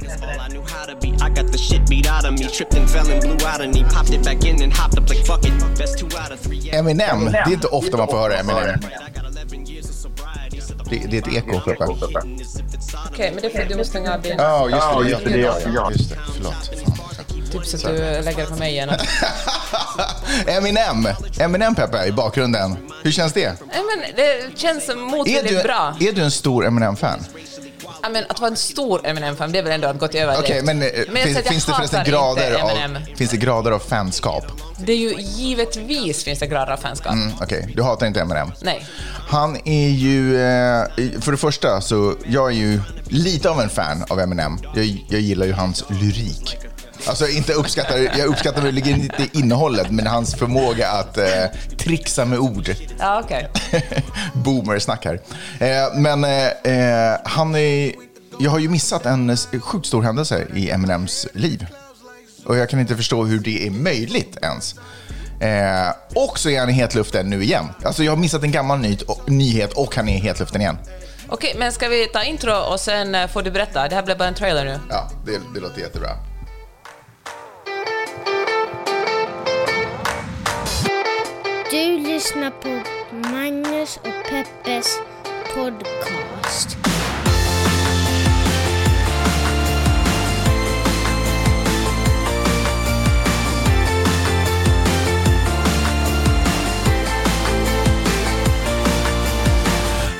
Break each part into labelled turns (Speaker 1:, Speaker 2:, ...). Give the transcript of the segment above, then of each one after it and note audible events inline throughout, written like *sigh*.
Speaker 1: That's all I knew how to be. I got the shit beat out of me. Tripped and fell and blew out of me. Popped it back in and hopped up like fuck it. Best two out of three. Yeah.
Speaker 2: Eminem, det är inte ofta man får höra Eminem.
Speaker 1: I got 11 years of sobriety. So the
Speaker 2: Det, det är ett eko, Peppe.
Speaker 3: Okej, men det är för att du måste stänga av din...
Speaker 2: Ja, just det.
Speaker 4: just det, det gör jag.
Speaker 2: Just det, förlåt.
Speaker 3: Typ så att du lägger det på mig igen. *laughs*
Speaker 2: Eminem, Eminem Peppe i bakgrunden. Hur känns det?
Speaker 3: Nej, men det känns
Speaker 2: Är
Speaker 3: motvilligt
Speaker 2: du,
Speaker 3: bra.
Speaker 2: är du en stor Eminem-fan?
Speaker 3: Ja, men att vara en stor Eminem-fan, det är väl ändå att gå till överdrift.
Speaker 2: Okej, men, eh, finns,
Speaker 3: att jag
Speaker 2: finns det förresten grader av, finns det grader av fanskap?
Speaker 3: Det är ju givetvis finns det grader av fanskap.
Speaker 2: Mm, Okej, du hatar inte Eminem?
Speaker 3: Nej.
Speaker 2: Han är ju, eh, för det första så, jag är ju lite av en fan av Eminem. Jag, jag gillar ju hans lyrik. Alltså inte uppskattar, jag uppskattar väl inte innehållet, men hans förmåga att eh, trixa med ord.
Speaker 3: Ja, okej. *laughs*
Speaker 2: Boomer-snack här. Eh, men eh, eh, han är, jag har ju missat en sjukt stor händelse i Eminems liv. Och jag kan inte förstå hur det är möjligt ens. Eh, och så är han i hetluften nu igen. Alltså jag har missat en gammal nyhet och, nyhet och han är i hetluften igen.
Speaker 3: Okej, men ska vi ta intro och sen eh, får du berätta? Det här blev bara en trailer nu.
Speaker 2: Ja, det, det låter jättebra.
Speaker 5: Du lyssnar på Magnus och Peppes podcast.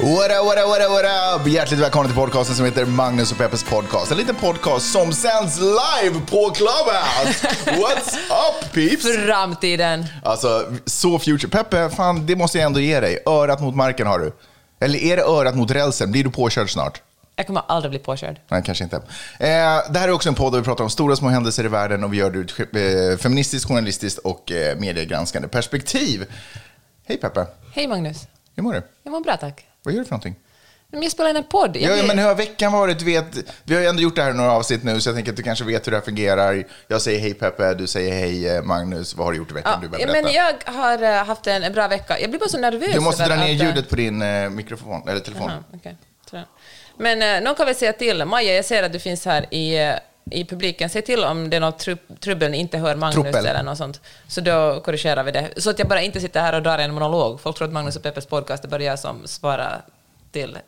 Speaker 2: What up, what up, what up, what up? Hjärtligt välkomna till podcasten som heter Magnus och Peppes podcast. En liten podcast som sänds live på Clubhouse. *laughs* What's up peeps?
Speaker 3: Framtiden.
Speaker 2: Alltså, så future. Peppe, fan det måste jag ändå ge dig. Örat mot marken har du. Eller är det örat mot rälsen? Blir du påkörd snart?
Speaker 3: Jag kommer aldrig bli påkörd.
Speaker 2: Nej, kanske inte. Eh, det här är också en podd där vi pratar om stora små händelser i världen och vi gör det ur ett eh, feministiskt, journalistiskt och eh, mediegranskande perspektiv. Hej Peppe,
Speaker 3: Hej Magnus.
Speaker 2: hur mår du?
Speaker 3: Jag mår bra tack.
Speaker 2: Vad gör du för någonting?
Speaker 3: Men jag spelar in en podd. Jag
Speaker 2: Ja, men hur har veckan varit? Vet, vi har ju ändå gjort det här några avsnitt nu, så jag tänker att du kanske vet hur det här fungerar. Jag säger hej Peppe, du säger hej eh, Magnus. Vad har du gjort i veckan?
Speaker 3: Ja,
Speaker 2: du
Speaker 3: men jag har eh, haft en bra vecka. Jag blir bara så nervös.
Speaker 2: Du måste dra ner
Speaker 3: att, eh,
Speaker 2: ljudet på din mikrofon, eller telefon.
Speaker 3: Aha, jag. Men någon kan väl säga till. Maja, jag ser att du finns här i, i publiken. Säg till om det är något tru- trubbel inte hör Magnus
Speaker 2: Truppel.
Speaker 3: eller något sånt. Så då korrigerar vi det. Så att jag bara inte sitter här och drar en monolog. Folk tror att Magnus och Peppes podcast är bara jag som svarar till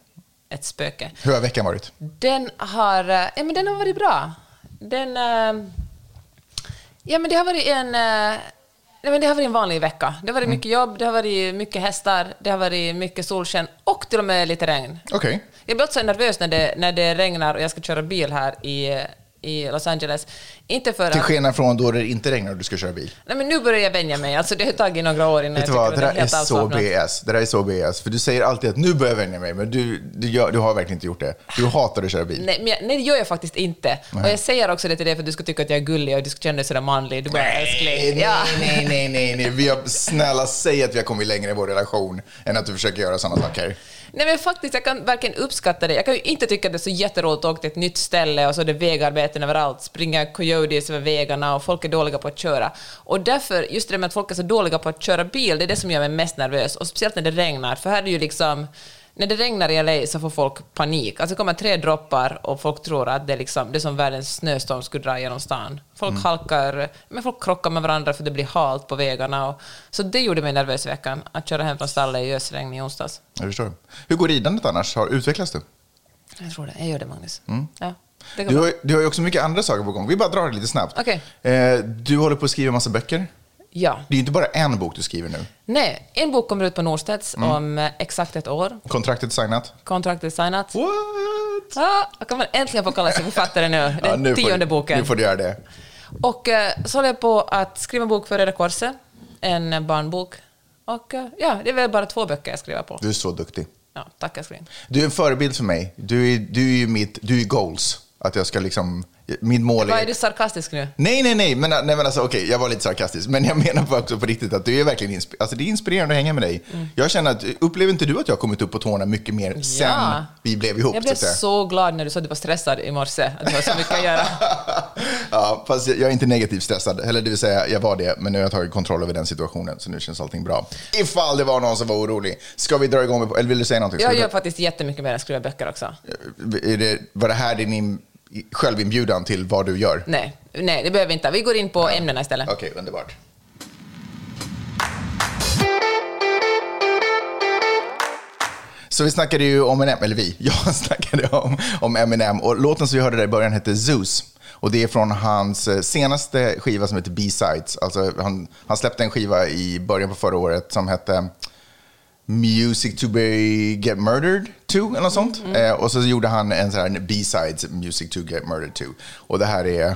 Speaker 3: ett spöke.
Speaker 2: Hur har veckan varit?
Speaker 3: Den har, eh, ja, men den har varit bra. Den... eh, Ja, men det har varit en... eh, Ja, men det har varit en vanlig vecka. Det har varit mycket jobb, det har varit mycket hästar, det har varit mycket solsken och till och med lite regn.
Speaker 2: Okej.
Speaker 3: Jag blir också nervös när det, när det regnar och jag ska köra bil här i, i Los Angeles. Inte för
Speaker 2: Till skillnad från då det inte regnar och du ska köra bil.
Speaker 3: Nej, men nu börjar jag vänja mig. Alltså, det har tagit några år innan
Speaker 2: Vet
Speaker 3: jag
Speaker 2: vad,
Speaker 3: tycker
Speaker 2: det
Speaker 3: att
Speaker 2: där är
Speaker 3: helt
Speaker 2: så
Speaker 3: avslappnat.
Speaker 2: BS. Det där är så BS. För du säger alltid att nu börjar jag vänja mig, men du, du, gör, du har verkligen inte gjort det. Du hatar att köra bil.
Speaker 3: Nej, jag, nej, det gör jag faktiskt inte. Och jag säger också det till dig för att du ska tycka att jag är gullig och du ska känna dig sådär manlig. Du bara, älskling.
Speaker 2: Nej,
Speaker 3: Ja.
Speaker 2: nej, nej, nej, nej. Vi har, snälla, säg att vi har kommit längre i vår relation än att du försöker göra sådana saker.
Speaker 3: Nej men faktiskt, jag kan verkligen uppskatta det. Jag kan ju inte tycka att det är så jätteroligt att åka till ett nytt ställe och så är det vägarbeten överallt, springa coyotes över vägarna och folk är dåliga på att köra. Och därför, just det där med att folk är så dåliga på att köra bil, det är det som gör mig mest nervös. Och speciellt när det regnar, för här är det ju liksom när det regnar i LA så får folk panik. Alltså det kommer tre droppar och folk tror att det är, liksom, det är som världens snöstorm skulle dra genom stan. Folk halkar, men folk krockar med varandra för det blir halt på vägarna. Och, så det gjorde mig nervös i veckan, att köra hem från stallet i ösregn i onsdags.
Speaker 2: Jag förstår. Hur går ridandet annars? Har, utvecklas du?
Speaker 3: Jag tror det. Jag gör det, Magnus. Ja, det
Speaker 2: Du har, du har ju också mycket andra saker på gång. Vi bara drar det lite snabbt.
Speaker 3: Okej.
Speaker 2: Eh, du håller på att skriva massa böcker.
Speaker 3: Ja.
Speaker 2: Det är ju inte bara en bok du skriver nu.
Speaker 3: Nej, en bok kommer ut på Norstedts om eh, exakt ett år.
Speaker 2: Kontraktet signat.
Speaker 3: Kontraktet signat.
Speaker 2: What?
Speaker 3: Ja, jag väl äntligen få kalla sig författare nu.
Speaker 2: Ja,
Speaker 3: Den
Speaker 2: nu får
Speaker 3: tionde
Speaker 2: du-
Speaker 3: boken.
Speaker 2: Nu får du göra det.
Speaker 3: Och eh, så håller jag på att skriva en bok för Röda Korset, en barnbok. Och eh, ja, det är väl bara två böcker jag skriver på.
Speaker 2: Du är så duktig.
Speaker 3: Ja, tack älskling.
Speaker 2: Du är en förebild för mig. Du är, du är ju mitt, du är goals. Att jag ska liksom, mitt mål är...
Speaker 3: är du sarkastisk nu?
Speaker 2: Nej, nej, nej, men, nej, men alltså okej, jag var lite sarkastisk. Men jag *laughs* menar på också på riktigt att du är verkligen insp- alltså, det är inspirerande att hänga med dig.
Speaker 3: Mm.
Speaker 2: Jag känner att, upplever inte du att jag har kommit upp på tårna mycket mer sen vi blev ihop?
Speaker 3: Jag
Speaker 2: så
Speaker 3: blev
Speaker 2: säga?
Speaker 3: så glad när du sa att du var stressad i morse, att du har så mycket att göra. *laughs*
Speaker 2: ja, fast jag är inte negativt stressad. Eller det vill säga, jag var det, men nu har jag tagit kontroll över den situationen, så nu känns allting bra. Ifall det var någon som var orolig. Ska vi dra igång med, eller vill du säga någonting? Ska
Speaker 3: Jag gör faktiskt jättemycket mer än skriva böcker också.
Speaker 2: är det, var det här din in, självinbjudan till vad du gör?
Speaker 3: Nej, nej, det behöver vi inte. Vi går in på ämnena istället.
Speaker 2: Okej, underbart. Så vi snackade ju om Eminem, eller vi, *laughs* jag snackade om, om Eminem och låten som vi hörde där i början hette Zeus. Och det är från hans eh, senaste skiva som heter B-Sides. Alltså han, han släppte en skiva i början på förra året som hette Music to be get murdered to, eller något sånt. Eh, och så gjorde han en sån här B-Sides Music to get murdered to. Och det här är,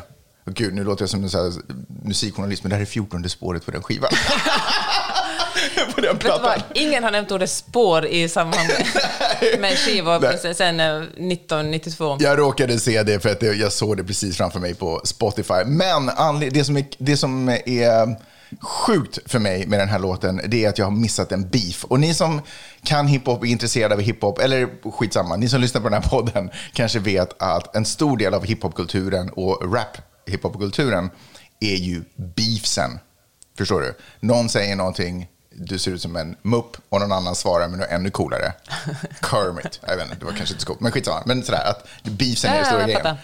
Speaker 2: oh gud nu låter jag som en sån musikjournalist, men det här är 14 spåret på den skivan. *laughs* på den plattan.
Speaker 3: Ingen har nämnt ordet spår i samband med, skivor sen eh, 1992.
Speaker 2: Jag råkade se det för att jag såg det precis framför mig på Spotify. Men det som är, det som är sjukt för mig med den här låten, det är att jag har missat en beef. Och ni som kan hiphop, är intresserade av hiphop, eller skitsamma, ni som lyssnar på den här podden kanske vet att en stor del av hiphopkulturen och rap hiphopkulturen är ju beefsen. Förstår du? Någon säger någonting, du ser ut som en mupp och någon annan svarar med något ännu coolare. *laughs* Kermit. Jag vet inte, det var kanske inte så coolt, men skitsamma. Men sådär, att beefsen är den stora grejen.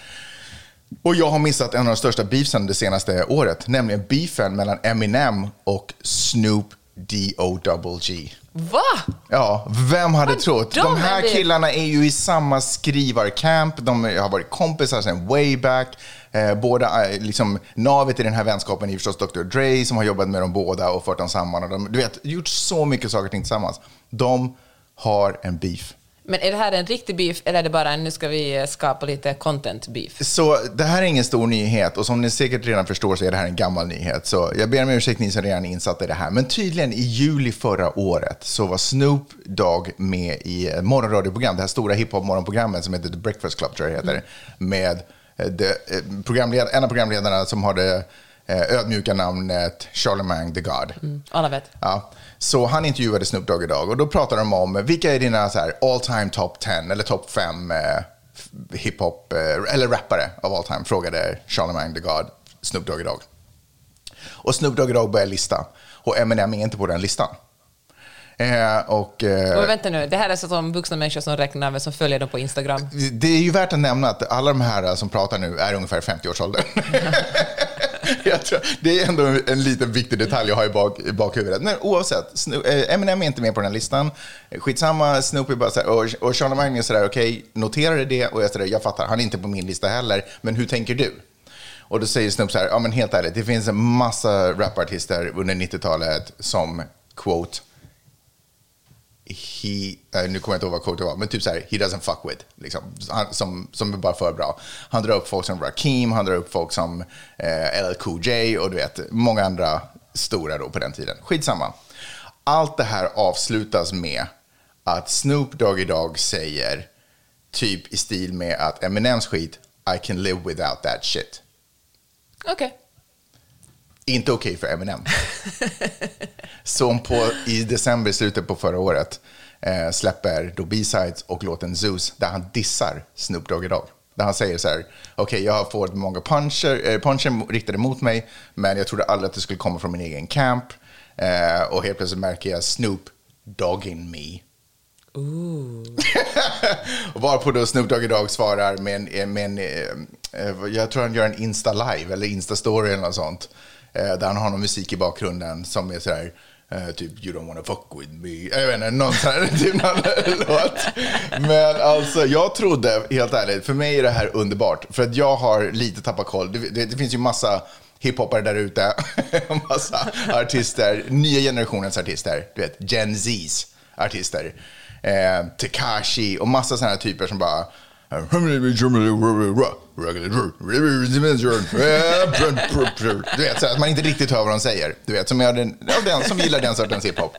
Speaker 2: Och jag har missat en av de största beefsen det senaste året, nämligen beefen mellan Eminem och Snoop D-O-double-G.
Speaker 3: Va?
Speaker 2: Ja, vem hade trott?
Speaker 3: de
Speaker 2: här
Speaker 3: är
Speaker 2: killarna är ju i samma skrivarcamp, de har varit kompisar sedan way back. Eh, båda, eh, liksom, navet i den här vänskapen är förstås Dr. Dre som har jobbat med dem båda och fört dem samman. Och de, du vet, gjort så mycket saker och ting tillsammans. De har en beef.
Speaker 3: Men är det här en riktig beef eller är det bara en nu ska vi eh, skapa lite content beef?
Speaker 2: Så det här är ingen stor nyhet och som ni säkert redan förstår så är det här en gammal nyhet. Så jag ber om ursäkt ni som redan är insatta i det här. Men tydligen i juli förra året så var Snoop Dogg med i ett morgonradioprogram, det här stora hiphop-morgonprogrammet som heter The Breakfast Club tror jag heter. Med eh, eh, programled, en av programledarna som har det eh, ödmjuka namnet Charlemagne the God.
Speaker 3: Alla vet.
Speaker 2: Ja. Så han intervjuade Snoop Dogg idag och då pratade de om vilka är dina så här, all time top 10 eller top 5 eh, hiphop eh, eller rappare av all time frågade Charlemagne the God Snoop Dogg idag. Och Snoop Dogg idag började lista och Eminem är inte på den listan. Eh, och, eh,
Speaker 3: Och vänta nu, det här är så som vuxna människor som räknar med som följer dem på Instagram.
Speaker 2: det är ju värt att nämna att alla de här som pratar nu är ungefär 50-årsåldern. jag *laughs* *laughs* tror, det är ändå en liten viktig detalj jag har i, bak, i bakhuvudet. Men oavsett, Sno- eh, Eminem är inte med på den här listan. Skitsamma, Snoopy bara så här, och, och Charlemagne är sådär, okej, noterade det och jag sådär, jag fattar, han är inte på min lista heller, men hur tänker du? Och då säger Snoop så här, ja men helt ärligt, det finns en massa rapartister under 90-talet som, quote, he, uh, nu kommer jag inte ihåg vad quote det var, men typ så här, he doesn't fuck with, liksom, han, som, som är bara för bra. Han drar upp folk som Rakim, han drar upp folk som eh, LL Cool J och du vet, många andra stora då på den tiden. Skitsamma. Allt det här avslutas med att Snoop Dogg idag säger, typ i stil med att Eminems skit, I can live without that shit.
Speaker 3: Okej.
Speaker 2: Inte okej för Eminem. *laughs* Som på, i december, slutet på förra året, eh, släpper då B-sides och låten Zeus där han dissar Snoop Dogg idag. Där han säger så här, okej jag har fått många puncher, eh, puncher riktade mot mig, men jag trodde aldrig att det skulle komma från min egen camp. Eh, och helt plötsligt märker jag Snoop dogging me. och *laughs* varpå då Snoop Dogg idag svarar med en, med en eh, eh, jag tror han gör en Insta-live eller Insta-story eller något sånt. Eh, där han har någon musik i bakgrunden som är sådär, eh, typ You don't wanna fuck with me. Eh, jag vet inte, någon sån här *laughs* typ *laughs* låt. Men alltså jag trodde, helt ärligt, för mig är det här underbart. För att jag har lite tappat koll. Det, det, det finns ju massa hiphoppare där ute, *laughs* massa artister, nya generationens artister, du vet, Gen Zs artister. Eh, Tekashi och massa sådana typer som bara du vet, så att man inte riktigt hör vad de säger. Du vet, som, jag, den, den, som gillar den sortens hiphop.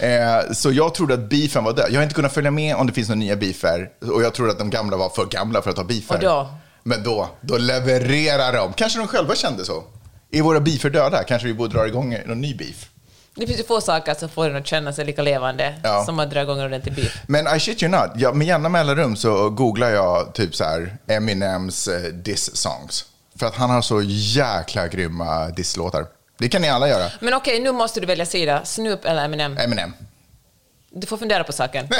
Speaker 2: Eh, så jag trodde att beefen var död. Jag har inte kunnat följa med om det finns några nya beefer. Och jag trodde att de gamla var för gamla för att ha beefer.
Speaker 3: Då?
Speaker 2: Men då, då levererar de. Kanske de själva kände så. Är våra beefer döda? Kanske vi borde dra igång någon ny beef.
Speaker 3: Det finns ju få saker som får en att känna sig lika levande
Speaker 2: Ja.
Speaker 3: som att dra igång en ordentlig beef.
Speaker 2: Men I shit you not, jag, med jämna mellanrum så googlar jag typ så här Eminems eh, diss-songs. För att han har så jäkla grymma diss-låtar. Det kan ni alla göra.
Speaker 3: Men okej, nu måste du välja sida. Snoop eller Eminem?
Speaker 2: Eminem.
Speaker 3: Du får fundera på saken. *laughs*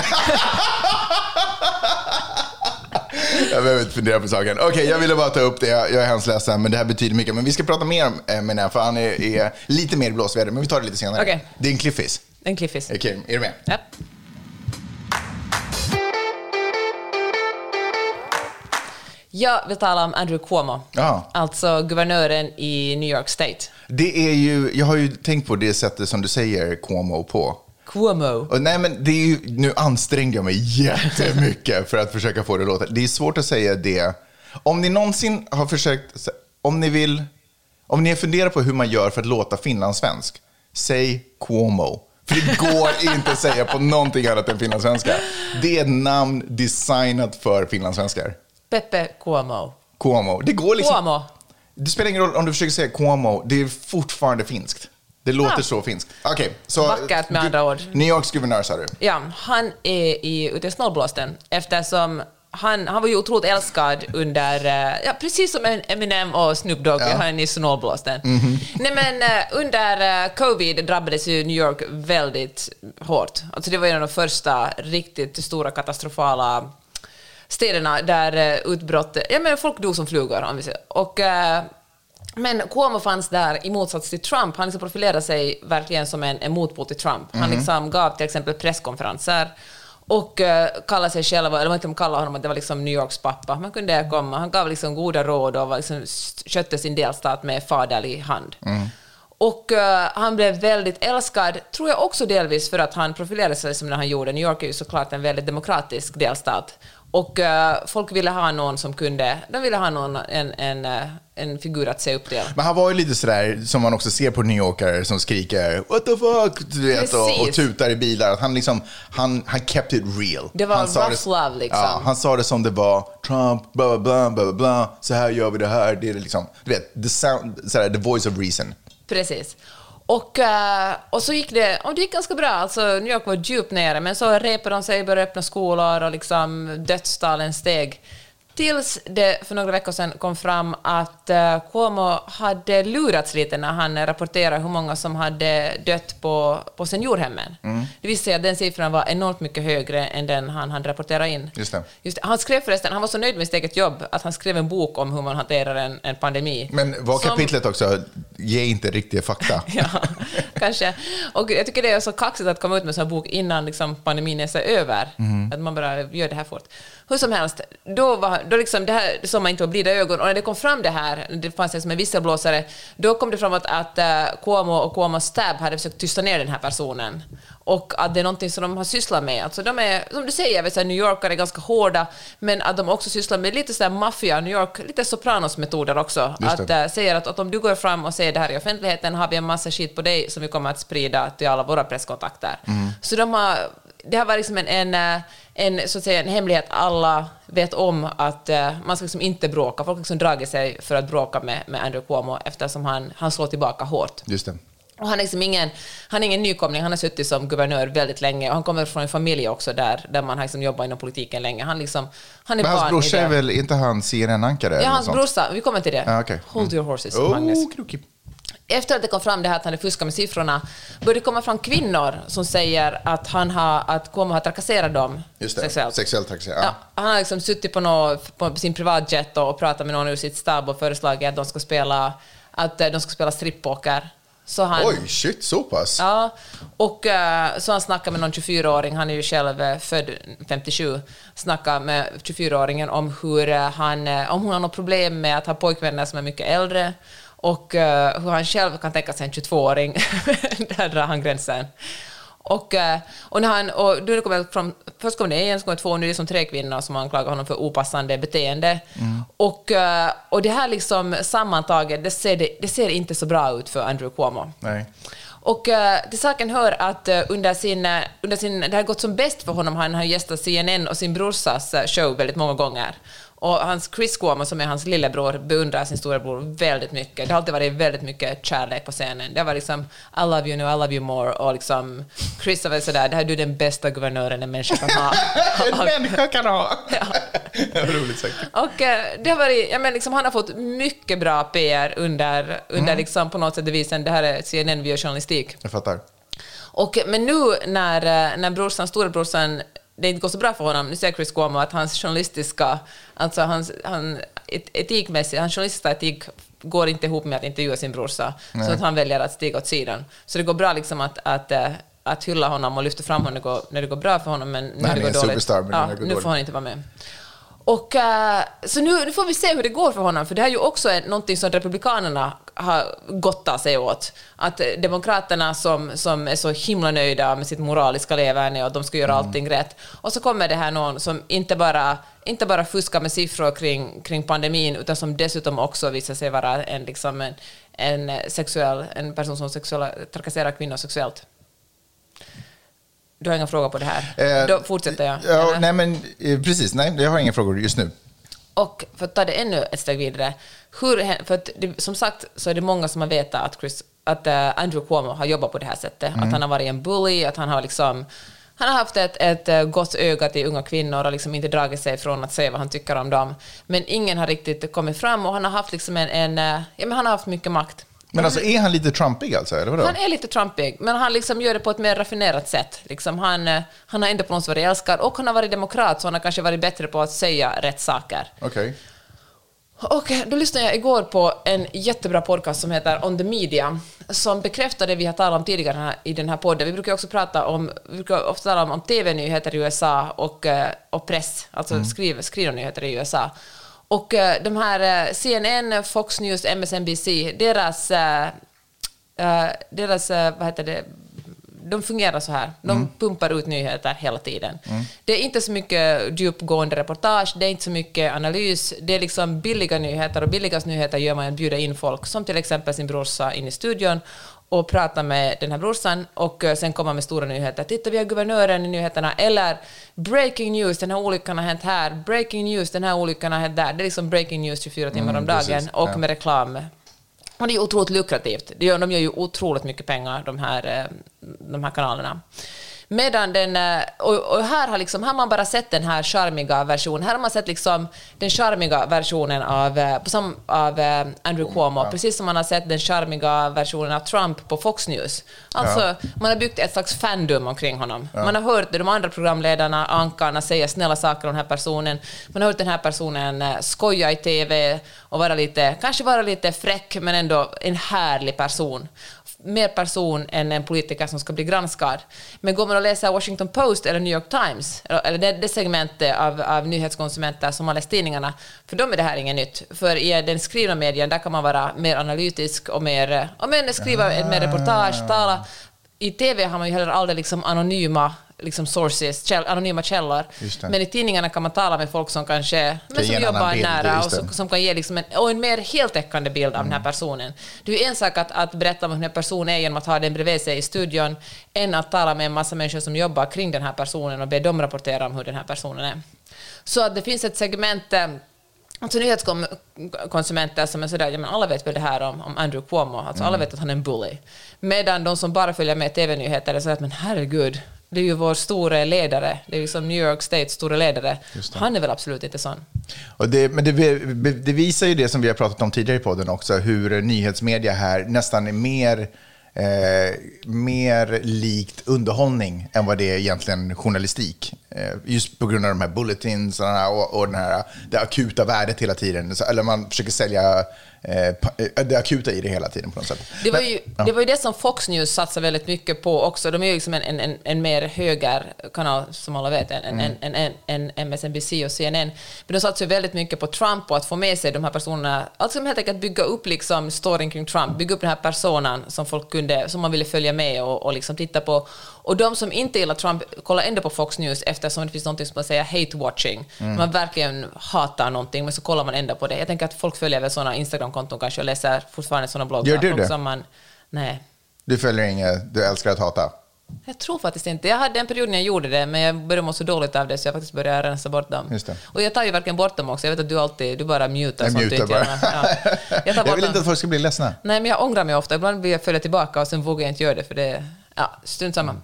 Speaker 2: jag behöver inte fundera på saken. Okej, jag ville bara ta upp det. Jag är hemskt ledsen, men det här betyder mycket. Men vi ska prata mer om Eminem, för han är, är lite mer blåsväder. Men vi tar det lite senare.
Speaker 3: Okej.
Speaker 2: Det är en cliffis.
Speaker 3: En cliffis.
Speaker 2: Okej, är du med?
Speaker 3: Ja. Jag vill tala om Andrew Cuomo,
Speaker 2: Ja.
Speaker 3: alltså guvernören i New York State.
Speaker 2: Det är ju, jag har ju tänkt på det sättet som du säger Cuomo på.
Speaker 3: Cuomo.
Speaker 2: Och nej, men det är ju, nu ansträngde jag mig jättemycket för att försöka få det att låta. Det är svårt att säga det. Om ni någonsin har försökt, om ni vill, om ni funderar på hur man gör för att låta finlandssvensk, säg Cuomo. För det går *laughs* inte att säga på någonting annat än finlandssvenska. Det är ett namn designat för finlandssvenskar.
Speaker 3: Peppe Cuomo.
Speaker 2: Cuomo. Det går liksom...
Speaker 3: Cuomo.
Speaker 2: Det spelar ingen roll om du försöker säga Cuomo, det är fortfarande finskt. Det låter
Speaker 3: Ja.
Speaker 2: så finskt. Okej, så...
Speaker 3: Vackert med andra ord.
Speaker 2: New Yorks guvernör sa du.
Speaker 3: Ja, han är i, ute i snålblåsten eftersom han, han var ju otroligt älskad under, eh, ja, precis som Eminem och Snoop Dogg,
Speaker 2: Ja.
Speaker 3: han är i snålblåsten. Nej men eh, under eh, covid drabbades ju New York väldigt hårt. Alltså det var ju en av de första riktigt stora katastrofala städerna där utbrott, ja men folk dog som flugor om vi säger. Och, men Cuomo fanns där i motsats till Trump. Han liksom profilerade sig verkligen som en, en motpol till Trump. Han liksom gav till exempel presskonferenser och uh, kallade sig själv, eller man inte kallade honom att det var liksom New Yorks pappa. Man kunde komma, han gav liksom goda råd och var liksom, skötte sin delstat med faderlig hand. Och eh, han blev väldigt älskad, tror jag också delvis för att han profilerade sig som när han gjorde. New York är ju såklart en väldigt demokratisk delstat. Och eh, folk ville ha någon som kunde, de ville ha någon, en, en, eh, en figur att se upp till.
Speaker 2: Men han var ju lite sådär som man också ser på New Yorkare som skriker “What the fuck?” du vet, och, och tutar i bilar. Att han, liksom, han, han kept it real.
Speaker 3: Det var
Speaker 2: han
Speaker 3: rough love, liksom.
Speaker 2: Ja, han sa det som det var. Trump, bla bla bla, bla, bla, bla. så här gör vi det här. Det är liksom, du vet, the, sound, sådär, the voice of reason.
Speaker 3: Precis. Och, eh, och så gick det, och det gick ganska bra. Alltså, New York var djupt nere, men så repade de sig, började öppna skolor och liksom dödstalen steg. Tills det för några veckor sedan kom fram att uh, Cuomo hade lurats lite när han rapporterade hur många som hade dött på, på seniorhemmen. Det visade sig att den siffran var enormt mycket högre än den han hade rapporterat in.
Speaker 2: Just det.
Speaker 3: Just det. Han skrev förresten, han var så nöjd med sitt eget jobb att han skrev en bok om hur man hanterar en, en pandemi.
Speaker 2: Men var
Speaker 3: Som-
Speaker 2: kapitlet också, ge inte riktiga fakta. *laughs*
Speaker 3: Ja, kanske. Och jag tycker det är så kaxigt att komma ut med en sån här bok innan liksom pandemin är så över. Att man bara gör det här fort. Hur som helst, då, var, då liksom det här såg man inte på blida ögon. Och när det kom fram det här, det fanns liksom en visselblåsare, då kom det fram att, att uh, Cuomo och Cuomos stab hade försökt tysta ner den här personen. Och att det är någonting som de har sysslat med. Alltså de är, som du säger, vet, så New Yorkare är ganska hårda, men att de också sysslar med lite sådär maffia, New York, lite Sopranos-metoder också. Att
Speaker 2: det.
Speaker 3: eh, säger att, att om du går fram och säger det här i offentligheten har vi en massa skit på dig som vi kommer att sprida till alla våra presskontakter. Så de har, det har varit liksom en, en, eh, en, så att säga, en hemlighet alla vet om att eh, man ska liksom inte bråka. Folk har liksom dragit sig för att bråka med, med Andrew Cuomo eftersom han, han slår tillbaka hårt.
Speaker 2: Just det.
Speaker 3: Och han är liksom ingen, han är ingen nykomling, han har suttit som guvernör väldigt länge och han kommer från en familj också där, där man har liksom jobbat inom politiken länge. Han, liksom, han är
Speaker 2: Men hans brorsa är väl, inte han CNN-ankare?
Speaker 3: Ja, hans brorsa, vi kommer till det.
Speaker 2: Ja, okej.
Speaker 3: Hold your horses,
Speaker 2: Oh,
Speaker 3: Magnus.
Speaker 2: krokig.
Speaker 3: Efter att det kom fram det här att han hade fuskat med siffrorna började det komma fram kvinnor som säger att han har, att Cuomo har trakasserat dem
Speaker 2: Just det,
Speaker 3: sexuellt.
Speaker 2: sexuellt trakassering.
Speaker 3: Ja, han har liksom suttit på, nå, på sin privatjet och pratat med någon ur sitt stab och föreslagit att de ska spela, att eh, de ska spela strippoker. Så han,
Speaker 2: Oj, shit, så pass?
Speaker 3: Ja, och eh, så han snackade med någon 24-åring, han är ju själv eh, född 57, snackade med 24-åringen om hur han, om hon har något problem med att ha pojkvänner som är mycket äldre och eh, hur han själv kan tänka sig en 22-åring. *laughs* Där drar han gränsen. Och, eh, och, när han, och då kom fram, först kom det en, så kom det två, nu är det som tre kvinnor som anklagar honom för opassande beteende. Och, eh, och det här liksom sammantaget, det ser, det, det ser inte så bra ut för Andrew Cuomo.
Speaker 2: Nej.
Speaker 3: Och uh, till saken hör att under, sin, under sin... Det har gått som bäst för honom. Han har gästat CNN och sin brorsas show väldigt många gånger. Och hans Chris Cuomo, som är hans lillebror, beundrar sin storebror väldigt mycket. Det har alltid varit väldigt mycket kärlek på scenen. Det var liksom I love you now, I love you more. Och liksom Chris har varit sådär, det här är du den bästa guvernören en människa kan ha. *laughs*
Speaker 2: En människa kan ha. *laughs*
Speaker 3: Ja.
Speaker 2: Roligt sagt.
Speaker 3: Och eh, det har varit, ja, men liksom, han har fått mycket bra PR under, under liksom, på något sätt devisen det här är CNN, vi gör journalistik.
Speaker 2: Jag fattar.
Speaker 3: Och, men nu när, eh, när brorsan, storebrorsan det inte går så bra för honom, nu säger Chris Cuomo att hans journalistiska, alltså hans, han, et- etikmässigt, hans journalistiska etik går inte ihop med att intervjua sin brorsa, så att han väljer att stiga åt sidan. Så det går bra liksom att, att, eh, att hylla honom och lyfta fram honom när det går, när det går bra för honom, men när
Speaker 2: han
Speaker 3: det går dåligt, ja,
Speaker 2: när det går
Speaker 3: nu får
Speaker 2: dåligt.
Speaker 3: han inte vara med. Och, eh, så nu, nu får vi se hur det går för honom, för det här är ju också någonting som Republikanerna har gottat sig åt. Att Demokraterna som, som är så himla nöjda med sitt moraliska leverne och att de ska göra allting rätt. Och så kommer det här någon som inte bara, inte bara fuskar med siffror kring, kring pandemin, utan som dessutom också visar sig vara en, liksom en, en, sexuell, en person som sexuella, trakasserar kvinnor sexuellt. Du har inga frågor på det här?
Speaker 2: Eh,
Speaker 3: Då fortsätter jag.
Speaker 2: Ja, nej, men eh, precis. Nej, jag har inga frågor just nu.
Speaker 3: Och för att ta det ännu ett steg vidare, hur, för det, som sagt så är det många som har vetat att, Chris, att eh, Andrew Cuomo har jobbat på det här sättet, att han har varit en bully, att han har liksom han har haft ett, ett eh, gott öga till unga kvinnor och liksom inte dragit sig från att säga vad han tycker om dem. Men ingen har riktigt kommit fram och han har haft liksom en, en eh, ja, men han har haft mycket makt.
Speaker 2: Men alltså, är han lite trumpig alltså, eller vadå?
Speaker 3: Han är lite trumpig, men han liksom gör det på ett mer raffinerat sätt. Liksom han, eh, han har ändå på något sätt varit älskad och han har varit demokrat, så han har kanske varit bättre på att säga rätt saker.
Speaker 2: Okej.
Speaker 3: Och då lyssnade jag igår på en jättebra podcast som heter On the Media, som bekräftar det vi har talat om tidigare här, i den här podden. Vi brukar också prata om, vi brukar ofta tala om, om TV-nyheter i USA och, eh, och press, alltså skriv, skrivna nyheter i USA. Och eh, de här eh, CNN, Fox News, MSNBC, deras, eh, deras vad heter det, de fungerar så här. De pumpar ut nyheter hela tiden. Det är inte så mycket djupgående reportage, det är inte så mycket analys. Det är liksom billiga nyheter och billigast nyheter gör man att bjuda in folk, som till exempel sin brorsa in i studion och prata med den här brorsan och eh, sen komma med stora nyheter. Titta, vi har guvernören i nyheterna. Eller breaking news, den här olyckan har hänt här. Breaking news, den här olyckan har hänt där. Det är liksom breaking news 24 timmar om dagen
Speaker 2: precis.
Speaker 3: och
Speaker 2: Ja.
Speaker 3: med reklam och det är otroligt lukrativt. De gör ju otroligt mycket pengar, de här, eh, de här kanalerna. Medan den, eh, och, och här, har liksom, här har man bara sett den här charmiga versionen. Här har man sett liksom den charmiga versionen av, eh, av eh, Andrew Cuomo, precis som man har sett den charmiga versionen av Trump på Fox News. Alltså, man har byggt ett slags fandom omkring honom. Man har hört de andra programledarna, ankarna, säga snälla saker om den här personen. Man har hört den här personen skoja i TV och vara lite, kanske vara lite fräck, men ändå en härlig person mer person än en politiker som ska bli granskad. Men går man och läser Washington Post eller New York Times, eller det, det segmentet av, av nyhetskonsumenter som har läst tidningarna, för dem är det här inget nytt. För i den skrivna medien, där kan man vara mer analytisk och mer, och mer skriva ett mer reportage, tala. I TV har man ju heller aldrig liksom anonyma liksom sources, käll, anonyma källor. Men i tidningarna kan man tala med folk som kanske men som jobbar
Speaker 2: bild,
Speaker 3: nära och som, som kan ge liksom en, och en mer heltäckande bild av den här personen. Det är en sak att, att berätta om hur en person är genom att ha den bredvid sig i studion, än att tala med en massa människor som jobbar kring den här personen och be dem rapportera om hur den här personen är. Så att det finns ett segment eh, Alltså nyhetskonsumenter som är sådär, ja men alla vet väl det här om, om Andrew Cuomo, alltså alla vet att han är en bully. Medan de som bara följer med TV-nyheter är sådär att men herregud, det är ju vår stora ledare, det är liksom New York States stora ledare. Han är väl absolut inte sån.
Speaker 2: Och det, men det, det visar ju det som vi har pratat om tidigare i podden också, hur nyhetsmedia här nästan är mer, eh, mer likt underhållning än vad det är egentligen journalistik. Eh, just på grund av de här bulletins och, den här, och, och den här, det akuta värdet hela tiden. Eller man försöker sälja eh, eh, det akuta i det hela tiden på något sätt.
Speaker 3: Det var, ju, det var ju det som Fox News satsar väldigt mycket på också. De är ju liksom en, en, en, mer högerkanal, som alla vet, än en,
Speaker 2: Mm.
Speaker 3: en, en, en MSNBC och CNN. Men de satsar ju väldigt mycket på Trump och att få med sig de här personerna. Alltså helt enkelt bygga upp liksom storyn kring Trump, bygga upp den här personen som folk kunde, som man ville följa med och, och liksom titta på. Och de som inte gillar Trump kollar ändå på Fox News eftersom det finns något som man säger hate-watching.
Speaker 2: Mm.
Speaker 3: Man verkligen hatar någonting, men så kollar man ändå på det. Jag tänker att folk följer väl sådana Instagram-konton kanske och läser fortfarande sådana bloggar.
Speaker 2: Gör du det?
Speaker 3: Som man, nej.
Speaker 2: Du följer inget, du älskar att hata.
Speaker 3: Jag tror faktiskt inte. Jag hade en period när jag gjorde det, men jag började må så dåligt av det så jag faktiskt började rensa bort dem. Och jag tar ju verkligen bort dem också. Jag vet att du alltid, du bara mutar
Speaker 2: Jag
Speaker 3: sånt
Speaker 2: mutar
Speaker 3: inte
Speaker 2: bara.
Speaker 3: Ja. Jag tar *laughs*
Speaker 2: Jag vill inte
Speaker 3: dem.
Speaker 2: att folk ska bli ledsna.
Speaker 3: Nej, men jag ångrar mig ofta. Ibland vill jag följa tillbaka och sen vågar jag inte göra det för det... Ja, strunt samma.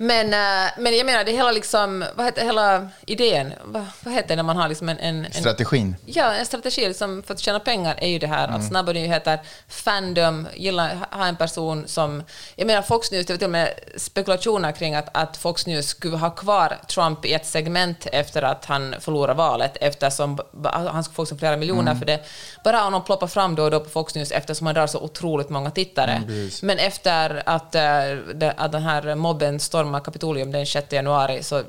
Speaker 3: Men, eh, men jag menar, det hela liksom, vad heter hela idén, vad, vad heter det när man har liksom en, en, en
Speaker 2: Strategin.
Speaker 3: Ja, en strategi liksom för att tjäna pengar är ju det här
Speaker 2: Mm.
Speaker 3: att snabba nyheter, fandom, gilla ha en person som... Jag menar Fox News, det var till och med spekulationer kring att, att Fox News skulle ha kvar Trump i ett segment efter att han förlorar valet eftersom han skulle få så flera miljoner
Speaker 2: Mm.
Speaker 3: för det. Bara om de ploppar fram då och då på Fox News eftersom han drar så otroligt många tittare.
Speaker 2: Mm,
Speaker 3: Men efter att, det- att den här mobben stormar Kapitolium den 6 januari så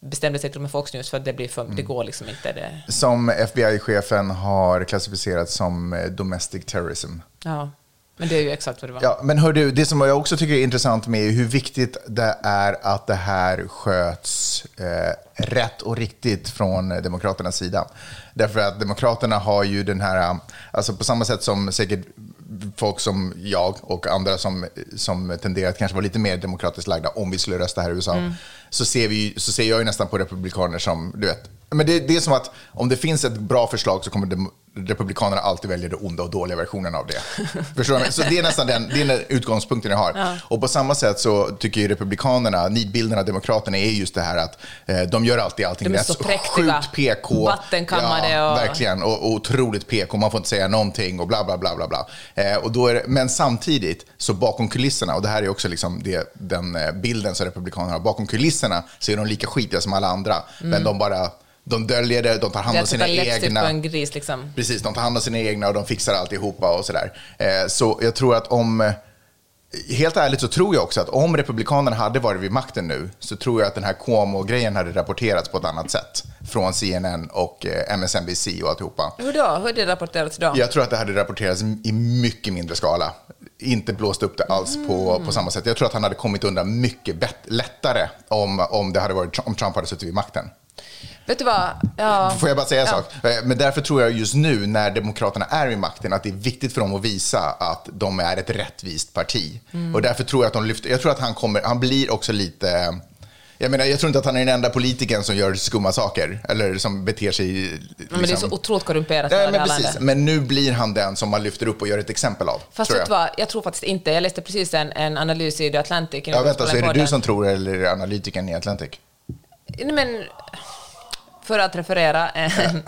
Speaker 3: bestämde sig till och med Fox News för att det, blir för, det
Speaker 2: Mm.
Speaker 3: går liksom inte. Det,
Speaker 2: Som FBI-chefen har klassificerat som eh, domestic terrorism.
Speaker 3: Ja, men det är ju exakt vad det var.
Speaker 2: Ja, men hör du, det som jag också tycker är intressant med är hur viktigt det är att det här sköts eh, rätt och riktigt från Demokraternas sida. Därför att Demokraterna har ju den här, eh, alltså på samma sätt som säkert folk som jag och andra som, som tenderar att kanske vara lite mer demokratiskt lagda om vi skulle rösta här i USA, så, ser vi, så ser jag ju nästan på republikaner som, du vet, men det, det är som att om det finns ett bra förslag så kommer dem- republikanerna alltid välja det onda och dåliga versionen av det. Förstår du? Så det är nästan den, det är den utgångspunkten jag har. Och på samma sätt så tycker ju republikanerna, nidbilden av demokraterna är just det här att eh, de gör alltid allting
Speaker 3: De är
Speaker 2: rätt.
Speaker 3: så präktiga.
Speaker 2: Sjukt PK.
Speaker 3: Vattenkammade
Speaker 2: ja,
Speaker 3: och-
Speaker 2: Verkligen, och, och otroligt PK. Man får inte säga någonting och bla bla bla bla. bla. Eh, och då är det, men samtidigt, så bakom kulisserna, och det här är också liksom det, den eh, bilden som republikanerna har, bakom kulisserna så är de lika skitiga som alla andra. Men de bara, de döljer det, de tar hand om sina
Speaker 3: läppstift
Speaker 2: egna.
Speaker 3: på en gris liksom.
Speaker 2: Precis, de tar hand om sina egna och de fixar alltihopa och sådär. Eh, så jag tror att om... Helt ärligt så tror jag också att om Republikanerna hade varit vid makten nu så tror jag att den här Cuomo-grejen hade rapporterats på ett annat sätt från CNN och eh, MSNBC och alltihopa.
Speaker 3: Hur då? Hur har det rapporterats då?
Speaker 2: Jag tror att det hade rapporterats i mycket mindre skala. Inte blåst upp det alls på, på samma sätt. Jag tror att han hade kommit undan mycket lättare om, om, det hade varit, om Trump hade suttit vid makten.
Speaker 3: Vet du vad? Ja.
Speaker 2: Får jag bara säga en
Speaker 3: Ja.
Speaker 2: sak? Eh, Men därför tror jag just nu när Demokraterna är i makten att det är viktigt för dem att visa att de är ett rättvist parti.
Speaker 3: Mm.
Speaker 2: Och därför tror jag att de lyfter, jag tror att han kommer, han blir också lite, jag menar jag tror inte att han är den enda politikern som gör skumma saker eller som beter sig liksom,
Speaker 3: Men det är så otroligt korrumperat det
Speaker 2: men, precis.
Speaker 3: landet.
Speaker 2: men nu blir han den som man lyfter upp och gör ett exempel av.
Speaker 3: Fast
Speaker 2: tror jag.
Speaker 3: vad? Jag tror faktiskt inte. Jag läste precis en, en analys i The Atlantic.
Speaker 2: Ja, vänta, så är det du som tror eller är det analytikern i Atlantic?
Speaker 3: Men för att referera en,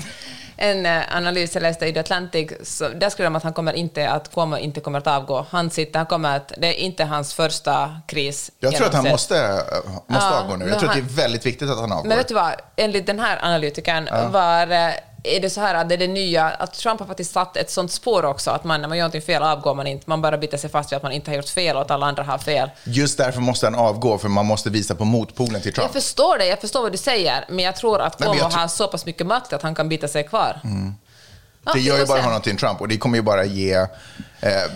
Speaker 3: en eh, analys jag läste i The Atlantic, så där skrev de att han kommer inte att Cuomo inte kommer att avgå. Han sitter, han kommer att, det är inte hans första kris.
Speaker 2: Jag tror att han måste, måste
Speaker 3: Ja,
Speaker 2: avgå nu. Jag tror att
Speaker 3: han-
Speaker 2: det är väldigt viktigt att han avgår.
Speaker 3: Men vet du vad, enligt den här analytikern var eh, är det så här att det är det nya, att Trump har faktiskt satt ett sånt spår också, att man när man gör någonting fel avgår man inte, man bara biter sig fast vid att man inte har gjort fel och att alla andra har fel.
Speaker 2: Just därför måste han avgå, för man måste visa på motpolen till Trump.
Speaker 3: Jag förstår det, jag förstår vad du säger, men jag tror att Cuomo har så pass mycket makt att han kan bita sig kvar. Ja,
Speaker 2: det gör ju bara honom till en Trump och det kommer ju bara ge, eh,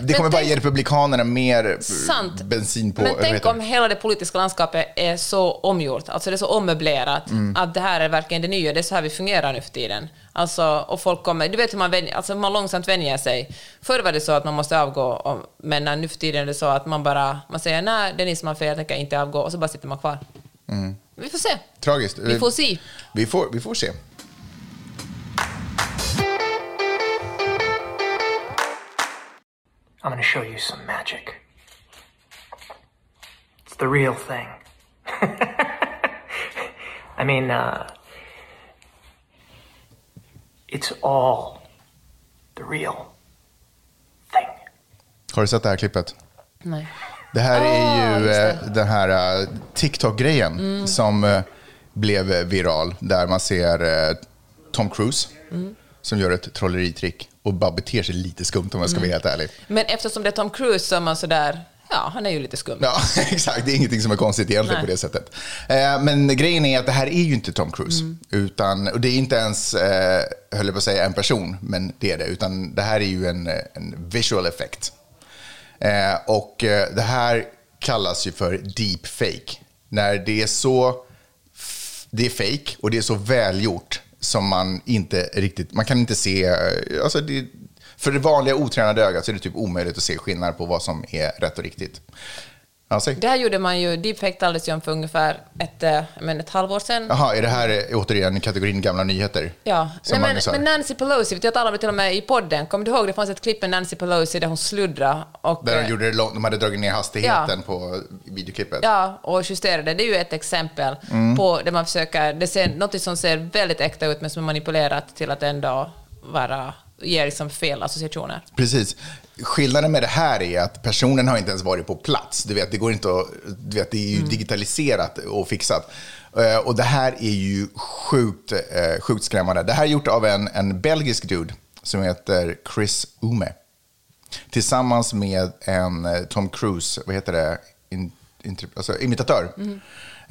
Speaker 2: det kommer bara ge Republikanerna mer
Speaker 3: Sant.
Speaker 2: bensin på...
Speaker 3: Men tänk om hela det politiska landskapet är så omgjort, alltså det är så ommöblerat,
Speaker 2: Mm.
Speaker 3: att det här är verkligen det nya, det är så här vi fungerar nu för tiden. Alltså, och folk kommer, du vet hur man, vänjer, alltså man långsamt vänjer sig. Förr var det så att man måste avgå, men nu för tiden är det så att man bara, man säger nej, det är ni som har fel, jag tänker inte avgå, och så bara sitter man kvar. Vi får se.
Speaker 2: Tragiskt.
Speaker 3: Vi får se.
Speaker 2: Vi får, vi får se.
Speaker 4: I'm gonna show you some magic. It's the real thing. *laughs* I mean, uh, it's all the real thing.
Speaker 2: Har du sett det här klippet?
Speaker 3: Nej.
Speaker 2: Det här är
Speaker 3: Ah,
Speaker 2: ju eh, den här eh, TikTok-grejen
Speaker 3: Mm.
Speaker 2: som eh, blev viral, där man ser Tom Cruise
Speaker 3: Mm.
Speaker 2: Som gör ett trolleritrick och bara beter sig lite skumt om jag ska
Speaker 3: Mm.
Speaker 2: vara helt ärlig.
Speaker 3: Men eftersom det är Tom Cruise så är man sådär, ja, han är ju lite skum.
Speaker 2: Ja, *laughs* exakt. Det är ingenting som är konstigt egentligen
Speaker 3: Nej.
Speaker 2: på det sättet. Eh, men grejen är att det här är ju inte Tom Cruise.
Speaker 3: Mm.
Speaker 2: Utan, och det är inte ens, eh, höll jag på att säga, en person, men det är det. Utan det här är ju en, en visual effect. Eh, och eh, det här kallas ju för deep fake. När det är så, det är fake och det är så välgjort som man inte riktigt, man kan inte se, eh, alltså det, för det vanliga otränade ögat så är det typ omöjligt att se skillnad på vad som är rätt och riktigt. Ja.
Speaker 3: Det här gjorde man ju, deepfake talades ju om för ungefär ett, eh, men ett halvår sedan.
Speaker 2: Jaha, är det här eh, återigen kategorin gamla nyheter?
Speaker 3: Ja, Nej, men, men Nancy Pelosi, jag talade till och med i podden, kommer du ihåg det fanns ett klipp med Nancy Pelosi där hon sluddrade och,
Speaker 2: Där de,
Speaker 3: eh,
Speaker 2: gjorde det långt, de hade dragit ner hastigheten på videoklippet.
Speaker 3: ja, och justerade. Det är ju ett exempel
Speaker 2: Mm.
Speaker 3: på där man försöker, det ser något som ser väldigt äkta ut men som är manipulerat till att ändå vara, ge liksom fel associationer.
Speaker 2: Precis. Skillnaden med det här är att personen har inte ens varit på plats. Du vet, det går inte att, du vet, det är ju
Speaker 3: Mm.
Speaker 2: digitaliserat och fixat. Eh, Och det här är ju sjukt, eh, sjukt skrämmande. Det här är gjort av en, en belgisk dude som heter Chris Ume. Tillsammans med en eh, Tom Cruise, vad heter det, In, inter, alltså, imitatör.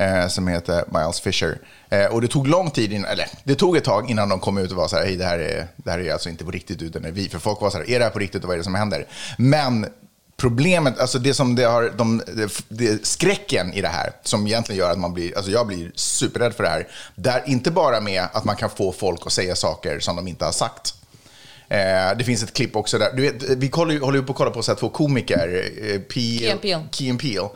Speaker 2: Eh, som heter Miles Fisher. Eh, och det tog lång tid, innan, eller det tog ett tag innan de kom ut och var så här, hej det här är, det här är alltså inte på riktigt utan det är vi. För folk var så här, är det här på riktigt och vad är det som händer? Men problemet, alltså det som det har, de, det, det, skräcken i det här, som egentligen gör att man blir, alltså jag blir superrädd för det här, där inte bara med att man kan få folk att säga saker som de inte har sagt. Eh, det finns ett klipp också där, du vet, vi håller ju på att kolla på så här, två komiker, eh, Peel,
Speaker 3: Key and.
Speaker 2: Key and Peele.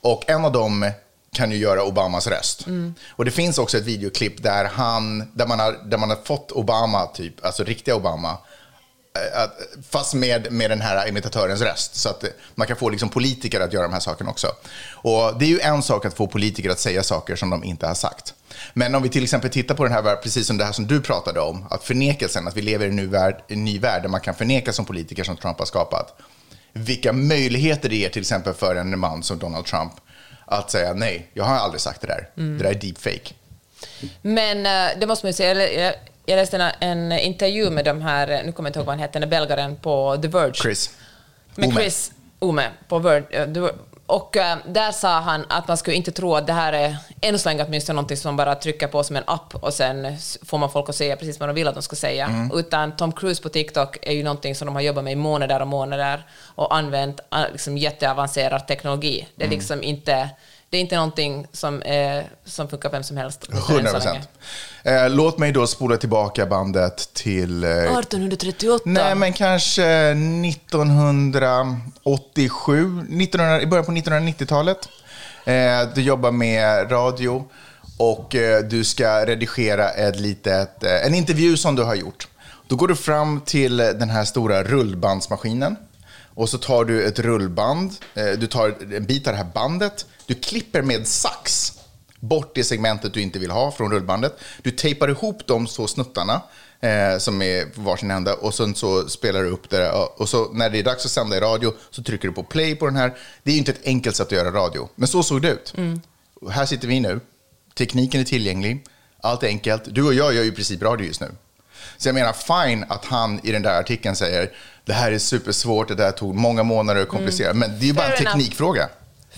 Speaker 2: Och en av dem kan ju göra Obamas röst.
Speaker 3: Mm.
Speaker 2: Och det finns också ett videoklipp där, han, där, man, har, där man har fått Obama, typ, alltså riktiga Obama, eh, fast med, med den här imitatörens röst. Så att eh, man kan få liksom politiker att göra de här sakerna också. Och det är ju en sak att få politiker att säga saker som de inte har sagt. Men om vi till exempel tittar på den här, precis som det här som du pratade om, att förnekelsen, att vi lever i en ny värld, en ny värld där man kan förneka som politiker som Trump har skapat. Vilka möjligheter det ger till exempel för en man som Donald Trump att säga nej, jag har aldrig sagt det där.
Speaker 3: Mm.
Speaker 2: Det där är deepfake.
Speaker 3: Men eh, det måste man ju säga, jag- läste en, intervju med de här, eh, nu kommer jag inte ihåg vad han hette, den belgaren på The Verge.
Speaker 2: Chris.
Speaker 3: med. Chris Ome på Verge. Och eh, där sa han att man skulle inte tro att det här är än så länge åtminstone någonting som man bara trycker på som en app och sen får man folk att säga precis vad de vill att de ska säga.
Speaker 2: Mm.
Speaker 3: Utan Tom Cruise på TikTok är ju någonting som de har jobbat med i månader och månader och använt eh, liksom, jätteavancerad teknologi. Det är
Speaker 2: Mm.
Speaker 3: liksom inte, det är inte någonting som, eh, som funkar vem som helst. åtminstone än
Speaker 2: 100
Speaker 3: så länge.
Speaker 2: procent. Eh, låt mig då spola tillbaka bandet till... Eh,
Speaker 3: 1838.
Speaker 2: nej, men kanske 1987, 1900, i början på 1990-talet. Eh, du jobbar med radio och eh, du ska redigera ett litet, eh, en intervju som du har gjort. Då går du fram till den här stora rullbandsmaskinen och så tar du ett rullband, eh, du tar en bit av det här bandet, du klipper med sax bort det segmentet du inte vill ha från rullbandet. Du tejpar ihop de två snuttarna eh, som är varsin ända och sen så spelar du upp det. och- så när det är dags att sända i radio så trycker du på play på den här. Det är ju inte ett enkelt sätt att göra radio, men så såg det ut. Och här sitter vi nu. Tekniken är tillgänglig. Allt är enkelt. Du och jag gör ju i princip radio just nu. Så jag menar, fine att han i den där artikeln säger det här är supersvårt, det där tog många månader och komplicerat. Men det är ju bara en
Speaker 3: Fair
Speaker 2: teknikfråga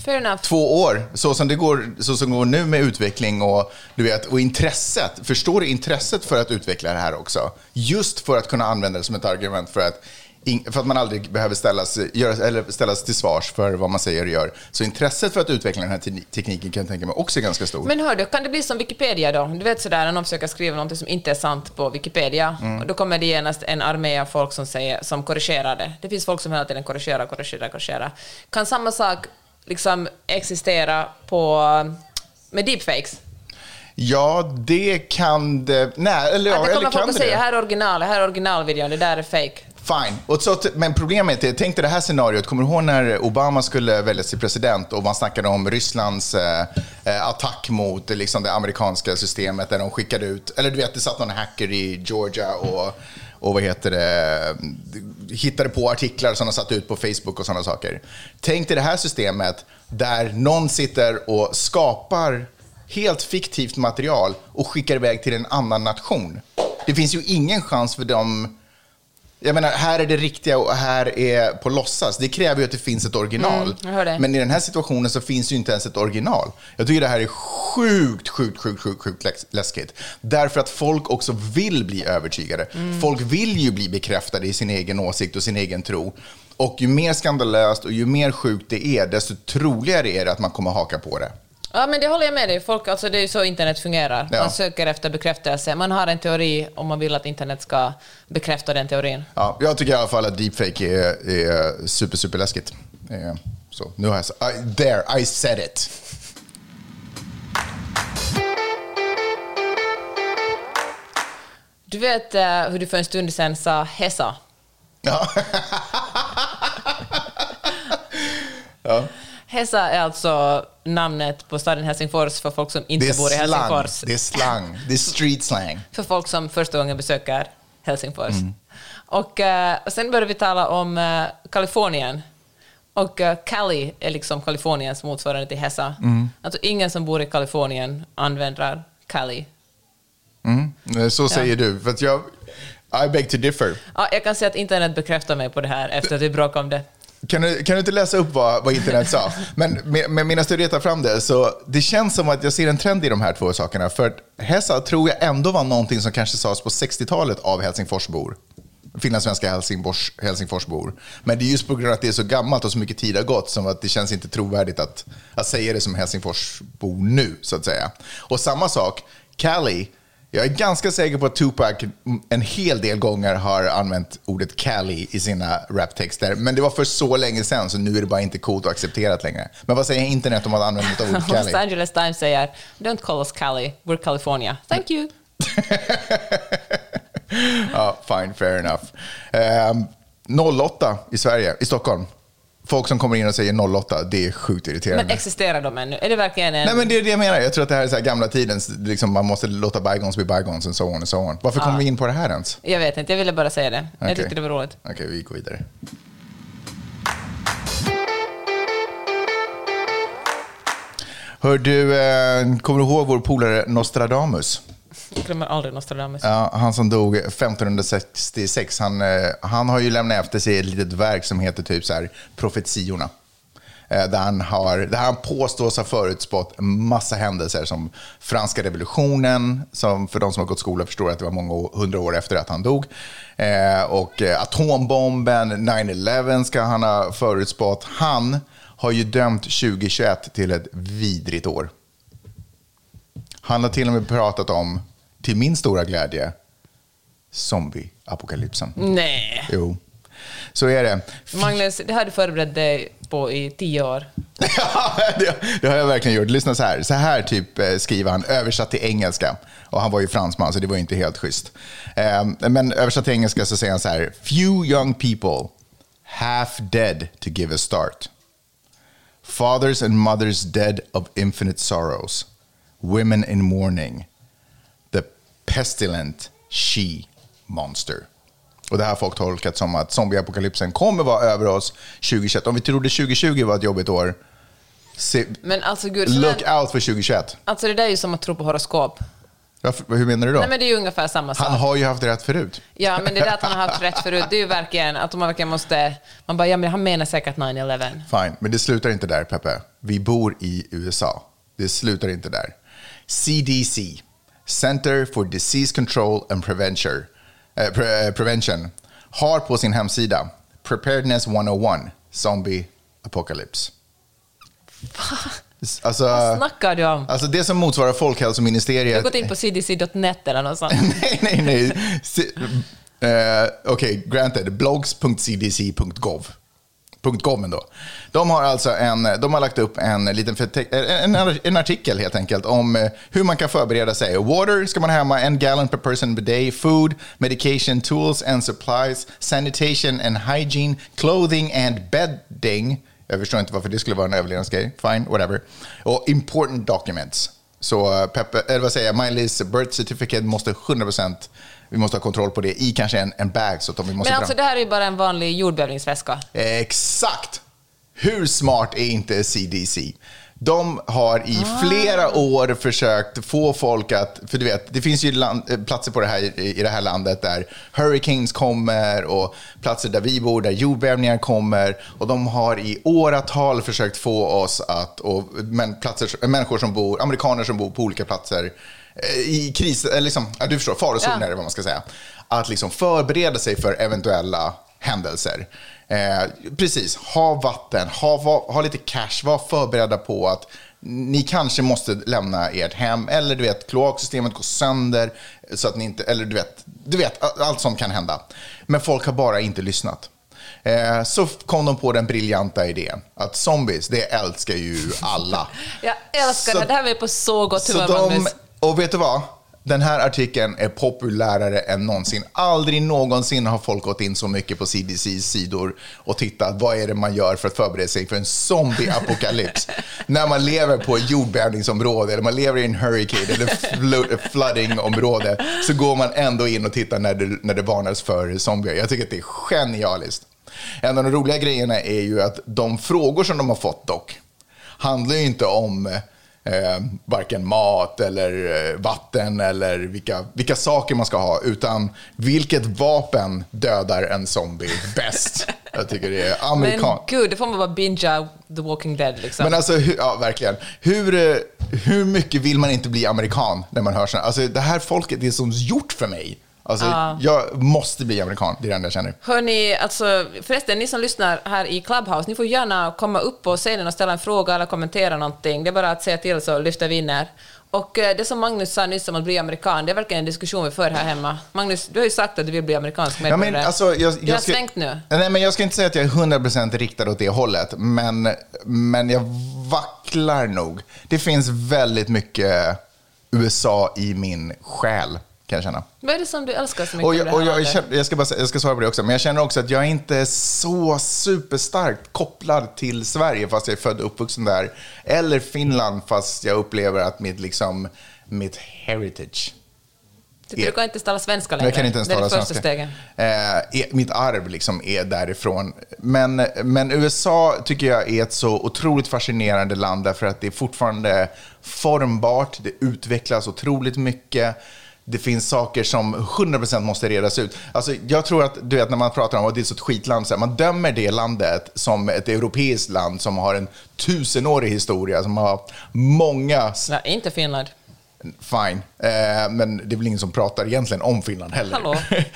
Speaker 3: Fair enough.
Speaker 2: två år, så som det går, så som det går nu med utveckling och, du vet, och intresset. Förstår du intresset för att utveckla det här också? Just för att kunna använda det som ett argument för att, för att man aldrig behöver ställas, eller ställas till svars för vad man säger och gör. Så intresset för att utveckla den här te- tekniken kan jag tänka mig också är ganska stor.
Speaker 3: Men hör du, kan det bli som Wikipedia då? Du vet sådär när någon försöker skriva något som inte är sant på Wikipedia,
Speaker 2: Mm.
Speaker 3: och då kommer det genast en armé av folk som, säger, som korrigerar det. Det finns folk som hela tiden korrigerar, korrigerar, korrigerar. Kan samma sak liksom existera på, med deepfakes?
Speaker 2: Ja, det kan det. Nej, eller,
Speaker 3: att det
Speaker 2: eller
Speaker 3: kommer folk
Speaker 2: kan
Speaker 3: att
Speaker 2: det
Speaker 3: säga här är original, här är originalvideon, det där är fake.
Speaker 2: Fine. Och så, men problemet är, tänk dig det här scenariot. Kommer du ihåg när Obama skulle väljas till president och man snackade om Rysslands eh, eh attack mot eh, liksom, det amerikanska systemet där de skickade ut, eller du vet, det satt någon hacker i Georgia och, och vad heter det, eh, hittade på artiklar som de satt ut på Facebook och sådana saker. Tänk dig det här systemet där någon sitter och skapar helt fiktivt material och skickar iväg till en annan nation. Det finns ju ingen chans för dem jag menar, här är det riktiga och här är på låtsas. Det kräver ju att det finns ett original.
Speaker 3: Mm, det.
Speaker 2: Men i den här situationen så finns ju inte ens ett original. Jag tycker det här är sjukt, sjukt, sjukt, sjukt, sjukt läs- läskigt. Därför att folk också vill bli övertygade.
Speaker 3: Mm.
Speaker 2: Folk vill ju bli bekräftade i sin egen åsikt och sin egen tro. Och ju mer skandalöst och ju mer sjukt det är, desto troligare är det att man kommer haka på det.
Speaker 3: Ja, men det håller jag med dig. Folk, alltså, det är ju så internet fungerar.
Speaker 2: Ja.
Speaker 3: Man söker efter bekräftelse. Man har en teori om man vill att internet ska bekräfta den teorin.
Speaker 2: Ja, jag tycker i alla fall att deepfake är, är super, super läskigt. Eh, Så, nu har jag sagt, I, there, I said it.
Speaker 3: Du vet eh, hur du för en stund sedan sa Hesa?
Speaker 2: Ja. *laughs*
Speaker 3: Hesa är alltså namnet på staden Helsingfors för folk som inte bor i
Speaker 2: slang.
Speaker 3: Helsingfors.
Speaker 2: Det är slang. Det är street slang. *laughs*
Speaker 3: För folk som första gången besöker Helsingfors.
Speaker 2: Mm.
Speaker 3: Och, eh, och sen började vi tala om eh, Kalifornien. Och uh, Cali är liksom Kaliforniens motsvarighet till Hesa.
Speaker 2: Mm.
Speaker 3: Alltså ingen som bor i Kalifornien använder Cali.
Speaker 2: Mm. Så säger du. För jag, I beg to differ.
Speaker 3: Ja, jag kan säga att internet bekräftar mig på det här efter att vi bråkade om det.
Speaker 2: Kan du, kan du inte läsa upp vad, vad internet sa? Men med, med, medan du retar fram det, så det känns som att jag ser en trend i de här två sakerna. För att tror jag ändå var någonting som kanske sades på 60-talet av Helsingforsbor. Finlandssvenska Helsingfors, Helsingforsbor. Men det är just på grund av att det är så gammalt och så mycket tid har gått som att det känns inte trovärdigt att, att säga det som Helsingforsbor nu, så att säga. Och samma sak, Cali. Jag är ganska säker på att Tupac en hel del gånger har använt ordet Cali i sina raptexter. Men det var för så länge sedan, så nu är det bara inte coolt och accepterat längre. Men vad säger internet om att använda ordet *laughs*
Speaker 3: Los
Speaker 2: Cali?
Speaker 3: Angeles Times säger “Don't call us Cali, we're California”. Thank you. *laughs*
Speaker 2: Ja, fine, fair enough. Ehm, 08 i Sverige, i Stockholm. Folk som kommer in och säger 08, det är sjukt irriterande.
Speaker 3: Men existerar de ännu? Är det verkligen en...
Speaker 2: Nej, men det är det jag menar. Jag tror att det här är så här gamla tidens, liksom, man måste låta bygons bli bygons and so on and so on. Varför kom vi in på det här ens?
Speaker 3: Jag vet inte, jag ville bara säga det. Jag
Speaker 2: Okej.
Speaker 3: tyckte det var roligt.
Speaker 2: Okej, vi går vidare. Hör du, eh, kommer du ihåg vår polare Nostradamus?
Speaker 3: Jag glömmer aldrig Nostradamus.
Speaker 2: Ja, han som dog 1566, han, eh, han har ju lämnat efter sig ett litet verk som heter typ så här Profetiorna. Eh, där han, har, där han påstås ha förutspått en massa händelser som franska revolutionen, som för de som har gått skola förstår att det var många hundra år efter att han dog. Eh, och eh, atombomben, 9-11 ska han ha förutspått. Han har ju dömt 2021 till ett vidrigt år. Han har till och med pratat om, till min stora glädje, zombie-apokalypsen.
Speaker 3: Nej.
Speaker 2: Jo, så är det.
Speaker 3: Magnus, det har du förberett dig på i tio år.
Speaker 2: Ja, *laughs* det, det har jag verkligen gjort. Lyssna så här. Så här typ eh, skriver han, översatt till engelska. Och han var ju fransman, så det var ju inte helt schysst. Eh, men översatt till engelska så säger han så här. Few young people, half dead to give a start. Fathers and mothers dead of infinite sorrows. Women in mourning. Pestilent she-monster. Och det här har folk tolkat som att zombieapokalypsen kommer vara över oss 2021. Om vi trodde 2020 var ett jobbigt år, se,
Speaker 3: Men alltså gud,
Speaker 2: look
Speaker 3: här,
Speaker 2: out för 2021.
Speaker 3: alltså det där är ju som att tro på horoskop.
Speaker 2: Varför, hur menar du då?
Speaker 3: Nej men det är ju ungefär samma sak.
Speaker 2: Han har ju haft rätt förut.
Speaker 3: Ja, men det där att han har haft rätt förut, det är ju verkligen att man verkligen måste... Man bara, ja men han menar säkert 9-11.
Speaker 2: Fine, men det slutar inte där, Peppe. Vi bor i USA. Det slutar inte där. CDC, Center for Disease Control and Prevention, eh, pre, eh, Prevention har på sin hemsida Preparedness 101, Zombie Apocalypse. Alltså,
Speaker 3: Vad snackar du om?
Speaker 2: alltså det som motsvarar
Speaker 3: Du
Speaker 2: Folkhälsoministeriet...
Speaker 3: har gått in på cdc.net eller något sånt. *laughs*
Speaker 2: nej, nej, nej. Eh, Okej, granted. blogs.cdc.gov. .com ändå. De har alltså en, de har lagt upp en liten eh, en, en artikel helt enkelt om eh, hur man kan förbereda sig. Water ska man ha hemma, en gallon per person per day. Food, medication, tools and supplies, sanitation and hygiene, clothing and bedding. Jag förstår inte varför det skulle vara en överlevnadsgrej. Fine, whatever. Och important documents. Så eh, Peppe, eller vad säger jag, Miley's birth certificate måste 100%, vi måste ha kontroll på det i kanske en, en bag. Så att vi måste
Speaker 3: Men alltså det här är ju bara en vanlig jordbävningsväska.
Speaker 2: Exakt! Hur smart är inte CDC? De har i flera år försökt få folk att, för du vet, det finns ju land, eh, platser på det här, i det här landet där hurricanes kommer och platser där vi bor där jordbävningar kommer och de har i åratal försökt få oss att, och men platser, människor som bor, amerikaner som bor på olika platser i kris, eller liksom, ja, du förstår, farozoner
Speaker 3: Ja.
Speaker 2: är vad man ska säga, att liksom förbereda sig för eventuella händelser. Eh, precis, ha vatten, ha, va, ha lite cash, var förberedda på att ni kanske måste lämna ert hem eller du vet, kloaksystemet går sönder så att ni inte, eller du vet, du vet, allt som kan hända. Men folk har bara inte lyssnat. Eh, så kom de på den briljanta idén att zombies, det älskar ju alla. *laughs*
Speaker 3: Jag älskar
Speaker 2: Så-
Speaker 3: det. Det här är vi på så gott
Speaker 2: Så
Speaker 3: humör,
Speaker 2: de,
Speaker 3: Magnus.
Speaker 2: Och vet du vad? Den här artikeln är populärare än någonsin. Aldrig någonsin har folk gått in så mycket på CDCs sidor och tittat vad är det man gör för att förbereda sig för en zombie-apokalyps. *laughs* När man lever på ett jordbävningsområde eller man lever i en hurricane eller flo- flooding-område så går man ändå in och tittar när det, när det varnas för zombier. Jag tycker att det är genialiskt. En av de roliga grejerna är ju att de frågor som de har fått dock handlar ju inte om eh, varken mat eller eh, vatten eller vilka, vilka saker man ska ha, utan vilket vapen dödar en zombie bäst. *laughs* Jag tycker det är
Speaker 3: Men
Speaker 2: amerikan.
Speaker 3: gud, det får man bara bingea The Walking Dead liksom.
Speaker 2: Men alltså, hur, ja verkligen. Hur, eh, hur mycket vill man inte bli amerikan när man hör sådana? Alltså det här folket är som gjort för mig. Alltså, jag måste bli amerikan, det är det enda jag känner.
Speaker 3: Hörni, alltså, förresten, ni som lyssnar här i Clubhouse, ni får gärna komma upp på scenen och ställa en fråga eller kommentera någonting. Det är bara att säga till så lyfter vi in er. Och eh, det som Magnus sa nyss om att bli amerikan, det är verkligen en diskussion vi för här hemma. Magnus, du har ju sagt att du vill bli amerikansk
Speaker 2: Ja,
Speaker 3: medborgare.
Speaker 2: men, alltså, jag,
Speaker 3: har
Speaker 2: jag ska,
Speaker 3: svängt nu.
Speaker 2: Nej, men jag ska inte säga att jag är 100% riktad åt det hållet, men, men jag vacklar nog. Det finns väldigt mycket USA i min själ, kan jag känna.
Speaker 3: Vad är det som du älskar så mycket
Speaker 2: Och
Speaker 3: med
Speaker 2: jag,
Speaker 3: det
Speaker 2: och
Speaker 3: här
Speaker 2: jag,
Speaker 3: landet?
Speaker 2: känner- jag, ska bara, jag ska svara på det också, men jag känner också att jag är inte är så superstarkt kopplad till Sverige fast jag är född och uppvuxen där. Eller Finland fast jag upplever att mitt, liksom, mitt heritage
Speaker 3: du kan inte tala svenska längre.
Speaker 2: jag kan inte ens
Speaker 3: det är
Speaker 2: tala
Speaker 3: det första
Speaker 2: svenska.
Speaker 3: steget.
Speaker 2: Eh, mitt arv liksom är därifrån. Men, men USA tycker jag är ett så otroligt fascinerande land därför att det är fortfarande formbart, det utvecklas otroligt mycket. Det finns saker som 100% måste redas ut. Alltså, jag tror att du vet, när man pratar om att det är ett skitland, så här, man dömer det landet som ett europeiskt land som har en tusenårig historia, som har många
Speaker 3: Nej, inte Finland.
Speaker 2: Fine, eh, men det är väl ingen som pratar egentligen om Finland heller.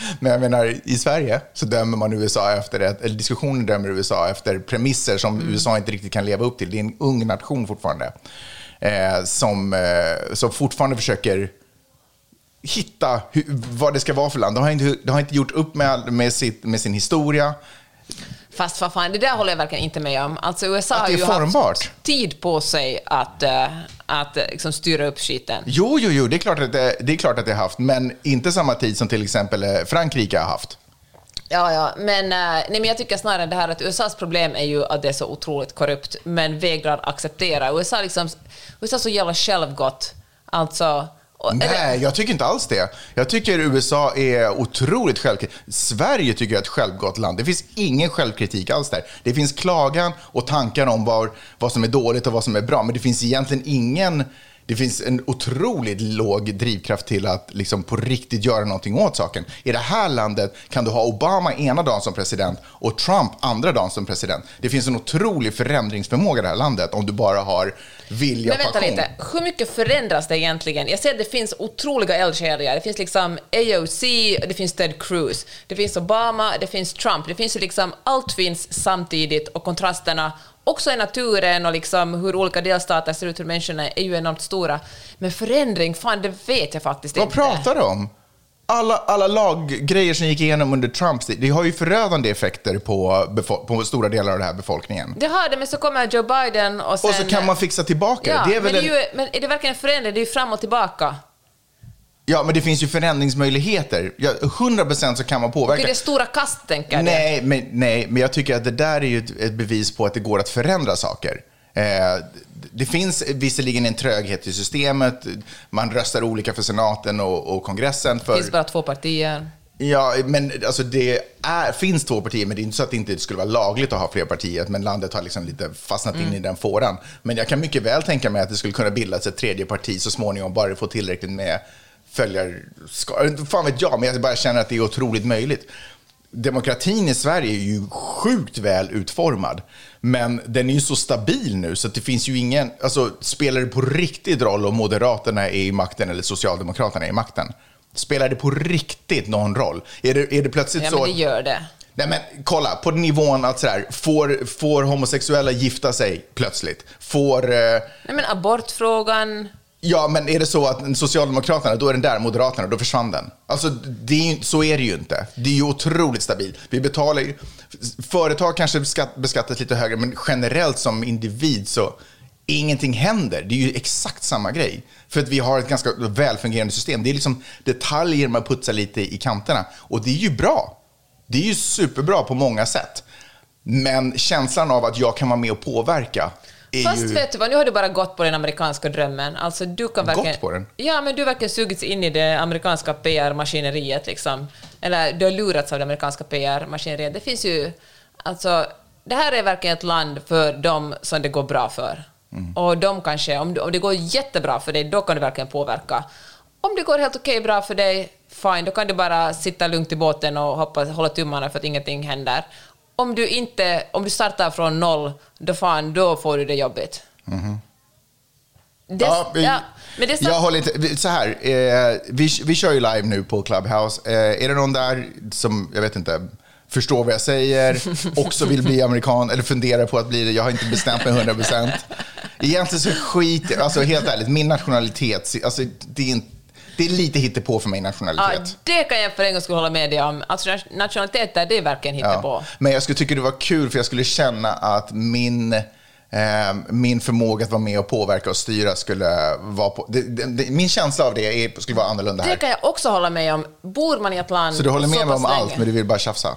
Speaker 2: *laughs* Men jag menar, i Sverige så dömer man USA efter, ett, eller diskussionen dömer USA efter premisser som
Speaker 3: Mm.
Speaker 2: USA inte riktigt kan leva upp till. Det är en ung nation fortfarande. Eh, som, eh, som fortfarande försöker hitta hur, vad det ska vara för land. De har inte, de har inte gjort upp med, med, sitt, med sin historia.
Speaker 3: Fast vad fan, det där håller jag verkligen inte med om. Alltså USA har ju haft tid på sig att, eh, att eh, liksom styra upp skiten.
Speaker 2: Jo, jo, jo, det är klart att det, det, är klart att det har haft, men inte samma tid som till exempel eh, Frankrike har haft.
Speaker 3: Ja, ja, men, nej, men jag tycker snarare det här att USAs problem är ju att det är så otroligt korrupt, men vägrar acceptera. USA, liksom, USA är så jävla självgott. Alltså och- eller-
Speaker 2: Nej, jag tycker inte alls det. Jag tycker USA är otroligt självkritiskt. Sverige tycker jag är ett självgott land. Det finns ingen självkritik alls där. Det finns klagan och tankar om var, vad som är dåligt och vad som är bra, men det finns egentligen ingen... Det finns en otroligt låg drivkraft till att liksom på riktigt göra någonting åt saken. I det här landet kan du ha Obama ena dagen som president och Trump andra dagen som president. Det finns en otrolig förändringsförmåga i det här landet om du bara har vilja
Speaker 3: Men
Speaker 2: och
Speaker 3: vänta
Speaker 2: passion.
Speaker 3: lite, hur mycket förändras det egentligen? Jag ser att det finns otroliga eldsjälar. Det finns liksom AOC, det finns Ted Cruz, det finns Obama, det finns Trump. Det finns liksom, allt finns samtidigt och kontrasterna också i naturen och liksom hur olika delstater ser ut, hur människorna är ju enormt stora. Men förändring, fan det vet jag faktiskt
Speaker 2: Vad
Speaker 3: inte.
Speaker 2: pratar du om? Alla, alla laggrejer som gick igenom under Trumps tid, det har ju förödande effekter på, på stora delar av den här befolkningen.
Speaker 3: Det har det, men så kommer Joe Biden och sen...
Speaker 2: Och så kan man fixa tillbaka
Speaker 3: Ja,
Speaker 2: det. är
Speaker 3: men, det är ju, men är det verkligen en förändring? Det är ju fram och tillbaka.
Speaker 2: Ja, men det finns ju förändringsmöjligheter. Ja, 100% så kan man påverka.
Speaker 3: det är stora kast, tänker jag.
Speaker 2: Nej men, nej, men jag tycker att det där är ju ett, ett bevis på att det går att förändra saker. Eh, det finns visserligen en tröghet i systemet. Man röstar olika för senaten och, och kongressen. För,
Speaker 3: Det finns bara två partier.
Speaker 2: Ja, men alltså det är, finns två partier, men det är inte så att det inte skulle vara lagligt att ha fler partier, men landet har liksom lite fastnat in i den fåran. Men jag kan mycket väl tänka mig att det skulle kunna bildas ett tredje parti så småningom, bara det får tillräckligt med följarskara. Fan vet jag, men jag bara känner att det är otroligt möjligt. Demokratin i Sverige är ju sjukt väl utformad, men den är ju så stabil nu så att det finns ju ingen, alltså spelar det på riktigt roll om Moderaterna är i makten eller Socialdemokraterna är i makten? Spelar det på riktigt någon roll? Är det, är det plötsligt
Speaker 3: Ja,
Speaker 2: så...
Speaker 3: men det gör det.
Speaker 2: Nej men kolla, på nivån att sådär, får, får homosexuella gifta sig plötsligt? Får... Eh,
Speaker 3: Nej, men abortfrågan,
Speaker 2: Ja, men är det så att Socialdemokraterna, då är den där, Moderaterna, då försvann den. Alltså, det är, ju- så är det ju inte. Det är ju otroligt stabilt. Vi betalar ju, företag kanske beskatt, beskattas lite högre, men generellt som individ så ingenting händer. Det är ju exakt samma grej. För att vi har ett ganska välfungerande system. Det är liksom detaljer man putsar lite i kanterna. Och det är ju bra. Det är ju superbra på många sätt. Men känslan av att jag kan vara med och påverka är
Speaker 3: Fast
Speaker 2: ju...
Speaker 3: vet du vad, nu har du bara gått på den amerikanska drömmen. Alltså, du kan verkligen,
Speaker 2: Gått på den?
Speaker 3: Ja, men du verkar sugits in i det amerikanska PR-maskineriet. Liksom. Eller du har lurats av det amerikanska PR-maskineriet. Det finns ju... Alltså, det här är verkligen ett land för dem som det går bra för.
Speaker 2: Mm.
Speaker 3: Och de kanske, om, om det går jättebra för dig, då kan du verkligen påverka. Om det går helt okej bra för dig, fine, då kan du bara sitta lugnt i båten och hoppas, hålla tummarna för att ingenting händer. Om du, inte, om du startar från noll, då, fan, då får du det jobbigt. Det,
Speaker 2: Ja, vi,
Speaker 3: ja, men det är så,
Speaker 2: jag håller inte... Så här, eh, vi, vi kör ju live nu på Clubhouse. Eh, är det någon där som, jag vet inte, förstår vad jag säger, *laughs* också vill bli amerikan eller funderar på att bli det? Jag har inte bestämt mig 100 procent. Egentligen så skit alltså helt ärligt, min nationalitet, alltså det är, inte, det är lite hittepå för mig,
Speaker 3: ja,
Speaker 2: nationalitet.
Speaker 3: det kan jag för en gång skulle hålla med dig om. Alltså, nationalitet där, det är verkligen hittepå.
Speaker 2: Men jag skulle tycka det var kul för jag skulle känna att min, eh, min förmåga att vara med och påverka och styra skulle vara på... Det, det, min känsla av det är, skulle vara annorlunda här.
Speaker 3: Det kan jag också hålla med om. Bor man i ett land
Speaker 2: Så du håller med mig om allt,
Speaker 3: länge-
Speaker 2: men du vill bara tjafsa?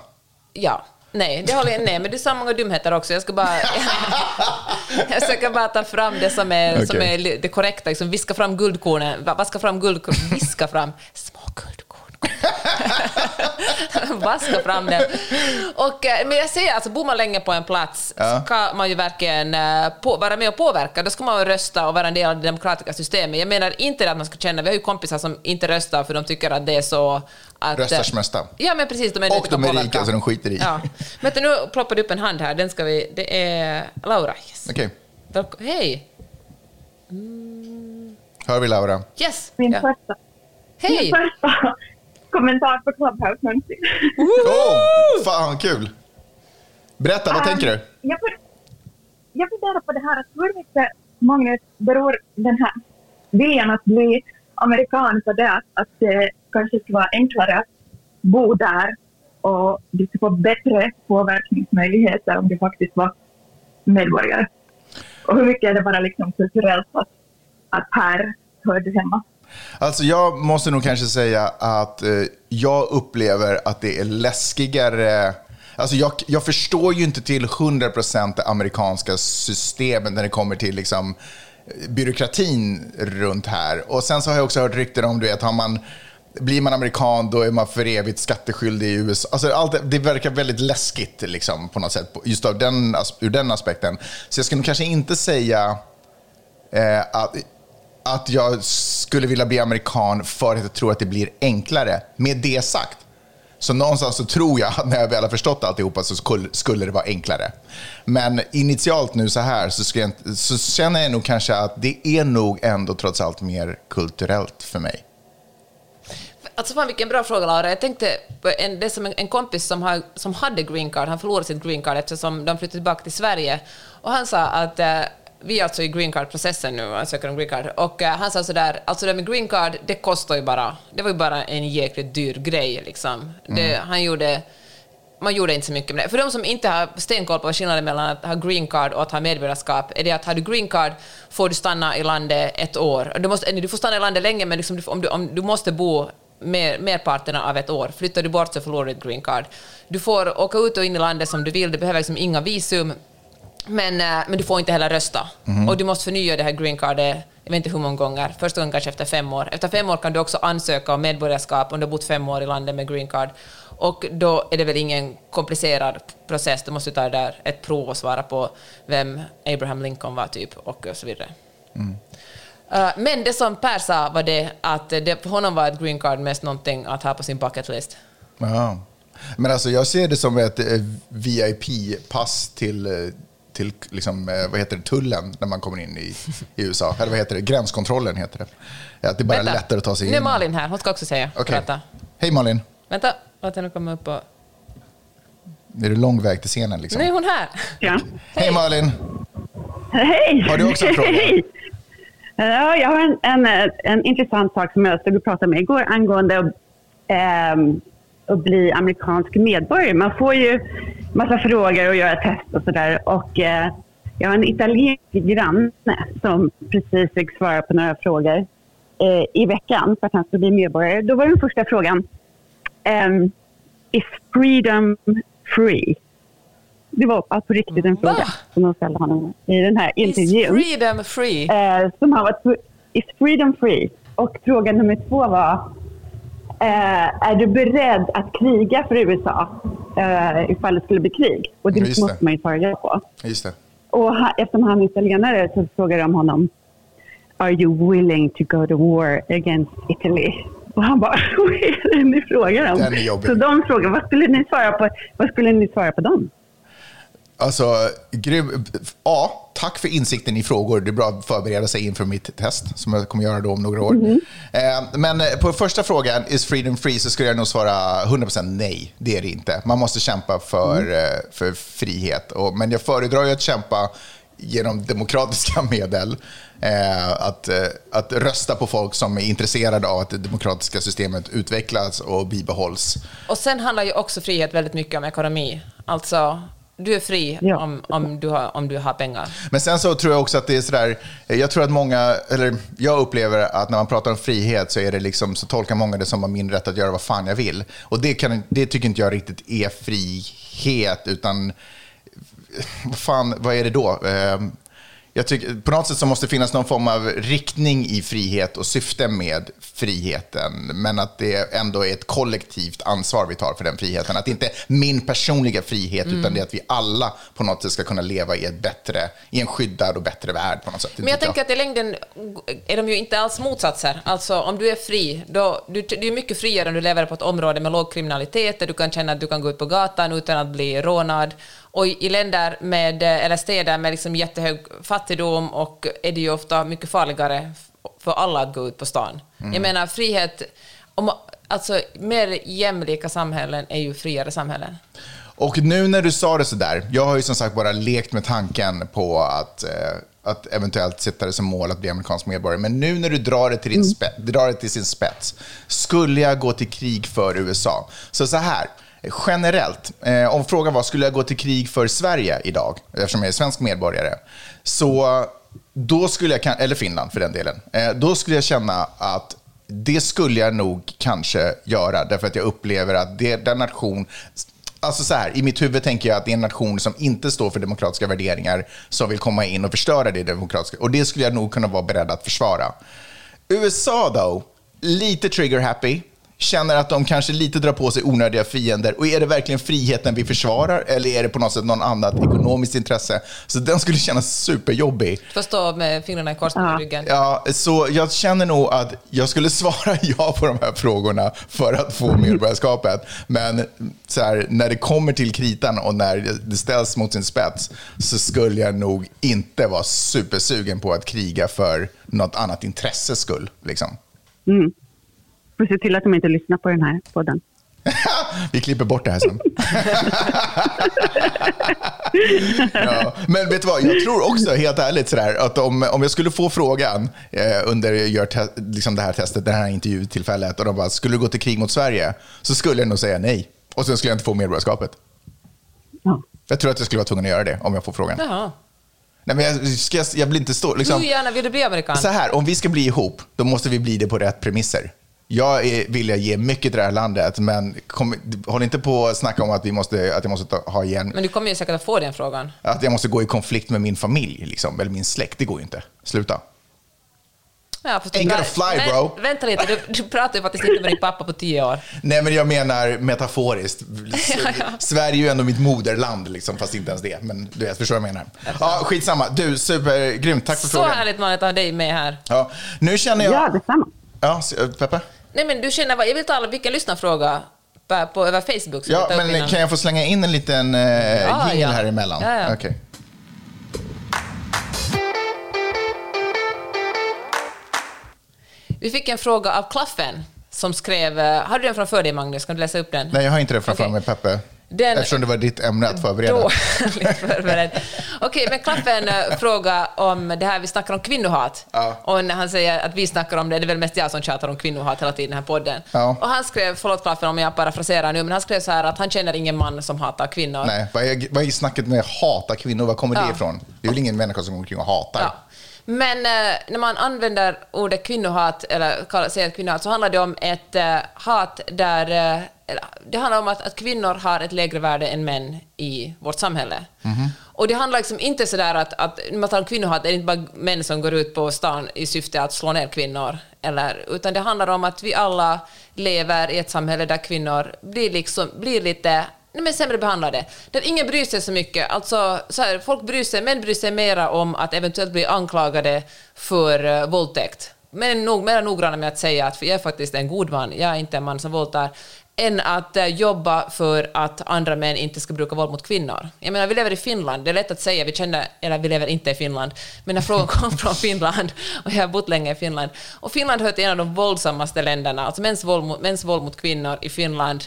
Speaker 3: Ja. Nej, det håller jag nej, men du sa många dumheter också. Jag ska bara... *laughs* jag försöker bara ta fram det som är, som
Speaker 2: Okej.
Speaker 3: är det korrekta, liksom viska fram guldkornen. Va- Vaska fram guldkornen, viska fram små guldkorn. *laughs* Vaska fram den. Och, eh, men jag säger alltså, bor man länge på en plats
Speaker 2: Ja.
Speaker 3: ska man ju verkligen eh, på, vara med och påverka. Då ska man ju rösta och vara en del av det demokratiska systemet. Jag menar inte det att man ska känna, vi har ju kompisar som inte röstar för de tycker att det är så att...
Speaker 2: Röstar
Speaker 3: eh,
Speaker 2: smesta.
Speaker 3: Ja, men precis. De är
Speaker 2: Och de är
Speaker 3: påverka.
Speaker 2: rika, så de skiter i.
Speaker 3: Ja. Vänta, nu ploppade upp en hand här. Den ska vi... Det är Laura. Yes.
Speaker 2: Okej,
Speaker 3: Välko- Hej!
Speaker 2: hör vi Laura?
Speaker 3: Yes!
Speaker 6: Min
Speaker 3: Ja.
Speaker 6: första, min
Speaker 3: Hej!
Speaker 6: första kommentar på Clubhouse någonsin.
Speaker 2: Oh, fan kul! Berätta, vad tänker du?
Speaker 6: Jag, fun- jag funderar på det här att hur mycket, Magnus, beror den här viljan att bli amerikan på det att, att det kanske ska vara enklare att bo där och du ska få bättre påverkningsmöjligheter om du faktiskt var medborgare? Och hur mycket är det bara liksom kulturellt att, att här hör du hemma?
Speaker 2: Alltså jag måste nog kanske säga att eh, jag upplever att det är läskigare. Alltså jag, jag förstår ju inte till 100% det amerikanska systemet när det kommer till liksom, eh, byråkratin runt här. Och sen så har jag också hört rykten om du vet, har man, blir man amerikan då är man för evigt skatteskyldig i USA. Alltså allt, det- verkar väldigt läskigt liksom, på något sätt, just av den, ur den aspekten. Så jag skulle nog kanske inte säga eh, att, att jag skulle vilja bli amerikan för att jag tror att det blir enklare. Med det sagt, så någonstans så tror jag att när jag väl har förstått alltihopa så skulle, skulle det vara enklare. Men initialt nu så här så, jag, så känner jag nog kanske att det är nog ändå trots allt mer kulturellt för mig.
Speaker 3: Alltså fan vilken bra fråga Laura. Jag tänkte på en, det som en, en kompis som, har, som hade green card, han förlorade sitt green card eftersom de flyttade tillbaka till Sverige. Och han sa att eh, vi är alltså i green card-processen nu ansöker om green card. Och eh, han sa sådär, alltså det med green card, det kostar ju bara, det var ju bara en jäkligt dyr grej liksom. Det, han gjorde, man gjorde inte så mycket med det. För de som inte har stenkoll på skillnaden mellan att ha green card och att ha medborgarskap är det att har du green card får du stanna i landet ett år. Du, måste, du får stanna i landet länge, men liksom om, du, om du måste bo mer, merparten av ett år. Flyttar du bort så förlorar du ditt green card. Du får åka ut och in i landet som du vill, du behöver liksom inga visum. Men, eh, men du får inte heller rösta. Och du måste förnya det här green cardet, jag vet inte hur många gånger, första gången kanske efter fem år. Efter fem år kan du också ansöka om medborgarskap om du har bott fem år i landet med green card. Och då är det väl ingen komplicerad process, du måste ta där ett prov och svara på vem Abraham Lincoln var typ och så vidare. Eh, men det som Per sa var det att det för honom var ett green card mest någonting att ha på sin bucket list.
Speaker 2: Ja. Men alltså jag ser det som ett eh, VIP-pass till, till liksom, eh, vad heter det, tullen när man kommer in i, i USA. Eller vad heter det? Gränskontrollen heter det. Att det bara är
Speaker 3: Vänta.
Speaker 2: lättare att ta sig in.
Speaker 3: Nu är Malin här, hon ska också säga. Prata.
Speaker 2: Hej Malin.
Speaker 3: Vänta, låt henne komma upp och...
Speaker 2: Är det lång väg till scenen liksom?
Speaker 3: Nu är hon här.
Speaker 6: Ja.
Speaker 2: Hej Malin.
Speaker 6: Hej!
Speaker 2: Har du också en fråga?
Speaker 6: Hej!
Speaker 7: Ja, jag har en, en, en intressant sak som jag stod och pratade med igår angående ehm, att bli amerikansk medborgare. Man får ju massa frågor och göra test och sådär. Och eh, jag har en italiensk granne som precis fick svara på några frågor eh, i veckan för att han skulle bli medborgare. Då var den första frågan, ehm, is freedom free? Det var på riktigt en fråga
Speaker 3: Va?
Speaker 7: som de ställde honom i den här
Speaker 3: Is
Speaker 7: intervjun.
Speaker 3: freedom free?
Speaker 7: Eh, som han var Is freedom free? Och fråga nummer två var Är du beredd att kriga för USA eh, ifall det skulle bli krig? Och det
Speaker 2: Just det.
Speaker 7: måste man ju svara ja på.
Speaker 2: Just det.
Speaker 7: Och ha, eftersom han är italienare så frågar de honom Are you willing to go to war against Italy? Och han bara, *laughs* vad är det ni frågar om? Så de frågar, vad skulle ni svara på, vad skulle ni svara på dem?
Speaker 2: Alltså, grym. A. Tack för insikten i frågor. Det är bra att förbereda sig inför mitt test som jag kommer göra då om några år. Eh, men eh, på första frågan, is freedom free, så skulle jag nog svara 100% nej. Det är det inte. Man måste kämpa för, eh, för frihet. Och, men jag föredrar ju att kämpa genom demokratiska *laughs* medel. Eh, att, eh, att rösta på folk som är intresserade av att det demokratiska systemet utvecklas och bibehålls.
Speaker 3: Och sen handlar ju också frihet väldigt mycket om ekonomi. Alltså, du är fri
Speaker 7: Ja.
Speaker 3: om, om, du har, om du har pengar.
Speaker 2: Men sen så tror jag också att det är sådär, jag tror att många, eller jag upplever att när man pratar om frihet så är det liksom, så tolkar många det som min rätt att göra vad fan jag vill. Och det, kan, det tycker inte jag riktigt är frihet, utan vad fan, vad är det då? Jag tycker, på något sätt så måste det finnas någon form av riktning i frihet och syfte med friheten. Men att det ändå är ett kollektivt ansvar vi tar för den friheten. Att det inte är min personliga frihet, utan det är att vi alla på något sätt ska kunna leva i, ett bättre, i en skyddad och bättre värld. på något sätt.
Speaker 3: Men jag
Speaker 2: tycker
Speaker 3: tänker att i längden är de ju inte alls motsatser. Alltså om du är fri, då, du, du är mycket friare om du lever på ett område med låg kriminalitet, där du kan känna att du kan gå ut på gatan utan att bli rånad. Och i länder med, eh, eller städer med liksom jättehög fattigdom och är det ju ofta mycket farligare för alla att gå ut på stan. Jag menar frihet, om, alltså mer jämlika samhällen är ju friare samhällen.
Speaker 2: Och nu när du sa det så där, jag har ju som sagt bara lekt med tanken på att, eh, att eventuellt sätta det som mål att bli amerikansk medborgare. Men nu när du drar det till, din spe, drar det till sin spets, skulle jag gå till krig för USA? Så så här, generellt, eh, om frågan var skulle jag gå till krig för Sverige idag, eftersom jag är svensk medborgare, så då skulle jag, eller Finland för den delen, eh, då skulle jag känna att det skulle jag nog kanske göra, därför att jag upplever att det, den nation Alltså så här, I mitt huvud tänker jag att det är en nation som inte står för demokratiska värderingar som vill komma in och förstöra det demokratiska. Och det skulle jag nog kunna vara beredd att försvara. USA då, lite trigger-happy. Känner att de kanske lite drar på sig onödiga fiender. Och är det verkligen friheten vi försvarar eller är det på något sätt någon annat ekonomiskt intresse? Så den skulle kännas superjobbig.
Speaker 3: Du får stå med fingrarna i kors på
Speaker 7: Ja.
Speaker 3: ryggen.
Speaker 2: Ja, så jag känner nog att jag skulle *laughs* svara ja på de här frågorna för att få medborgarskapet. Men så här, när det kommer till kritan och när det ställs mot sin spets så skulle jag nog inte vara supersugen på att kriga för något annat intresses skull. Liksom.
Speaker 7: Mm. Får se till att de inte lyssnar på den här podden. *laughs*
Speaker 2: Vi klipper bort det här sen. *laughs* ja, men vet du vad, jag tror också helt ärligt sådär, att om, om jag skulle få frågan eh, under gör te- liksom det här testet, det här intervjutillfället, och de bara, skulle du gå till krig mot Sverige? Så skulle jag nog säga nej. Och sen skulle jag inte få medborgarskapet.
Speaker 7: Ja.
Speaker 2: Jag tror att jag skulle vara tvungen att göra det om jag får frågan.
Speaker 3: Jaha.
Speaker 2: Nej, men jag, ska, jag- vill inte stå... Liksom,
Speaker 3: Hur gärna vill du bli amerikan?
Speaker 2: så här, om vi ska bli ihop, då måste vi bli det på rätt premisser. Jag är, vill jag ge mycket till det här landet, men kom, håll inte på att snacka om att, vi måste, att jag måste ta, ha igen,
Speaker 3: Men du kommer ju säkert att få den frågan.
Speaker 2: att jag måste gå i konflikt med min familj, liksom, eller min släkt. Det går ju inte. Sluta.
Speaker 3: Ja, fast
Speaker 2: Ain't gonna fly,
Speaker 3: Men
Speaker 2: bro.
Speaker 3: Vänta lite, du, du pratar ju faktiskt inte med din pappa på tio år.
Speaker 2: Nej, men jag menar metaforiskt. *laughs* Sverige är ju ändå mitt moderland, liksom, fast inte ens det. Men du vet, förstår vad jag menar. Ja, skitsamma. Du, supergrymt. Tack för
Speaker 3: Så
Speaker 2: frågan.
Speaker 3: härligt man att ha dig med här.
Speaker 2: Ja, nu känner jag...
Speaker 7: ja, detsamma.
Speaker 2: Ja, Peppe?
Speaker 3: Nej men du känner jag vill ta vilken lyssnarfråga på, på, över Facebook.
Speaker 2: Ja, men
Speaker 3: innan.
Speaker 2: kan jag få slänga in en liten uh,
Speaker 3: Ja,
Speaker 2: jingle
Speaker 3: ja.
Speaker 2: här emellan?
Speaker 3: Ja, ja.
Speaker 2: Okej.
Speaker 3: Vi fick en fråga av Klaffen som skrev... eh, Har du den framför dig Magnus? Kan du läsa upp den?
Speaker 2: Nej, jag har inte det framför
Speaker 3: Okej.
Speaker 2: mig, Peppe.
Speaker 3: Den,
Speaker 2: Eftersom det var ditt ämne att förbereda.
Speaker 3: Dåligt *laughs* förberedd. Okej, men Klaffen äh, fråga om det här vi snackar om kvinnohat.
Speaker 2: Ja.
Speaker 3: Och när han säger att vi snackar om det, det är väl mest jag som tjatar om kvinnohat hela tiden i den här podden.
Speaker 2: Ja.
Speaker 3: Och han skrev, förlåt Klaffen om jag parafraserar nu, men han skrev så här att han känner ingen man som hatar kvinnor.
Speaker 2: Nej, vad är, vad är snacket med hata kvinnor? Var kommer
Speaker 3: Ja.
Speaker 2: det ifrån? Det är väl ingen människa som går omkring och hatar?
Speaker 3: Men eh, när man använder ordet kvinnohat, eller kallar- säger kvinnohat, så handlar det om ett eh, hat där... Eh, det handlar om att, att kvinnor har ett lägre värde än män i vårt samhälle. Och det handlar liksom inte sådär att, att när man talar om kvinnohat, det är inte bara män som går ut på stan i syfte att slå ner kvinnor, eller, utan det handlar om att vi alla lever i ett samhälle där kvinnor blir, liksom, blir lite Nej, men sämre behandlade. Där ingen bryr sig så mycket. Alltså, så här, folk bryr sig, män bryr sig mera om att eventuellt bli anklagade för uh, våldtäkt. Men är nog, mera noggranna med att säga att jag är faktiskt en god man, jag är inte en man som våldtar, än att eh, jobba för att andra män inte ska bruka våld mot kvinnor. Jag menar, vi lever i Finland, det är lätt att säga, vi känner, eller vi lever inte i Finland, men när frågan *laughs* kom från Finland, och jag har bott länge i Finland, och Finland hör till en av de våldsammaste länderna, alltså mäns våld mot, mäns våld mot kvinnor i Finland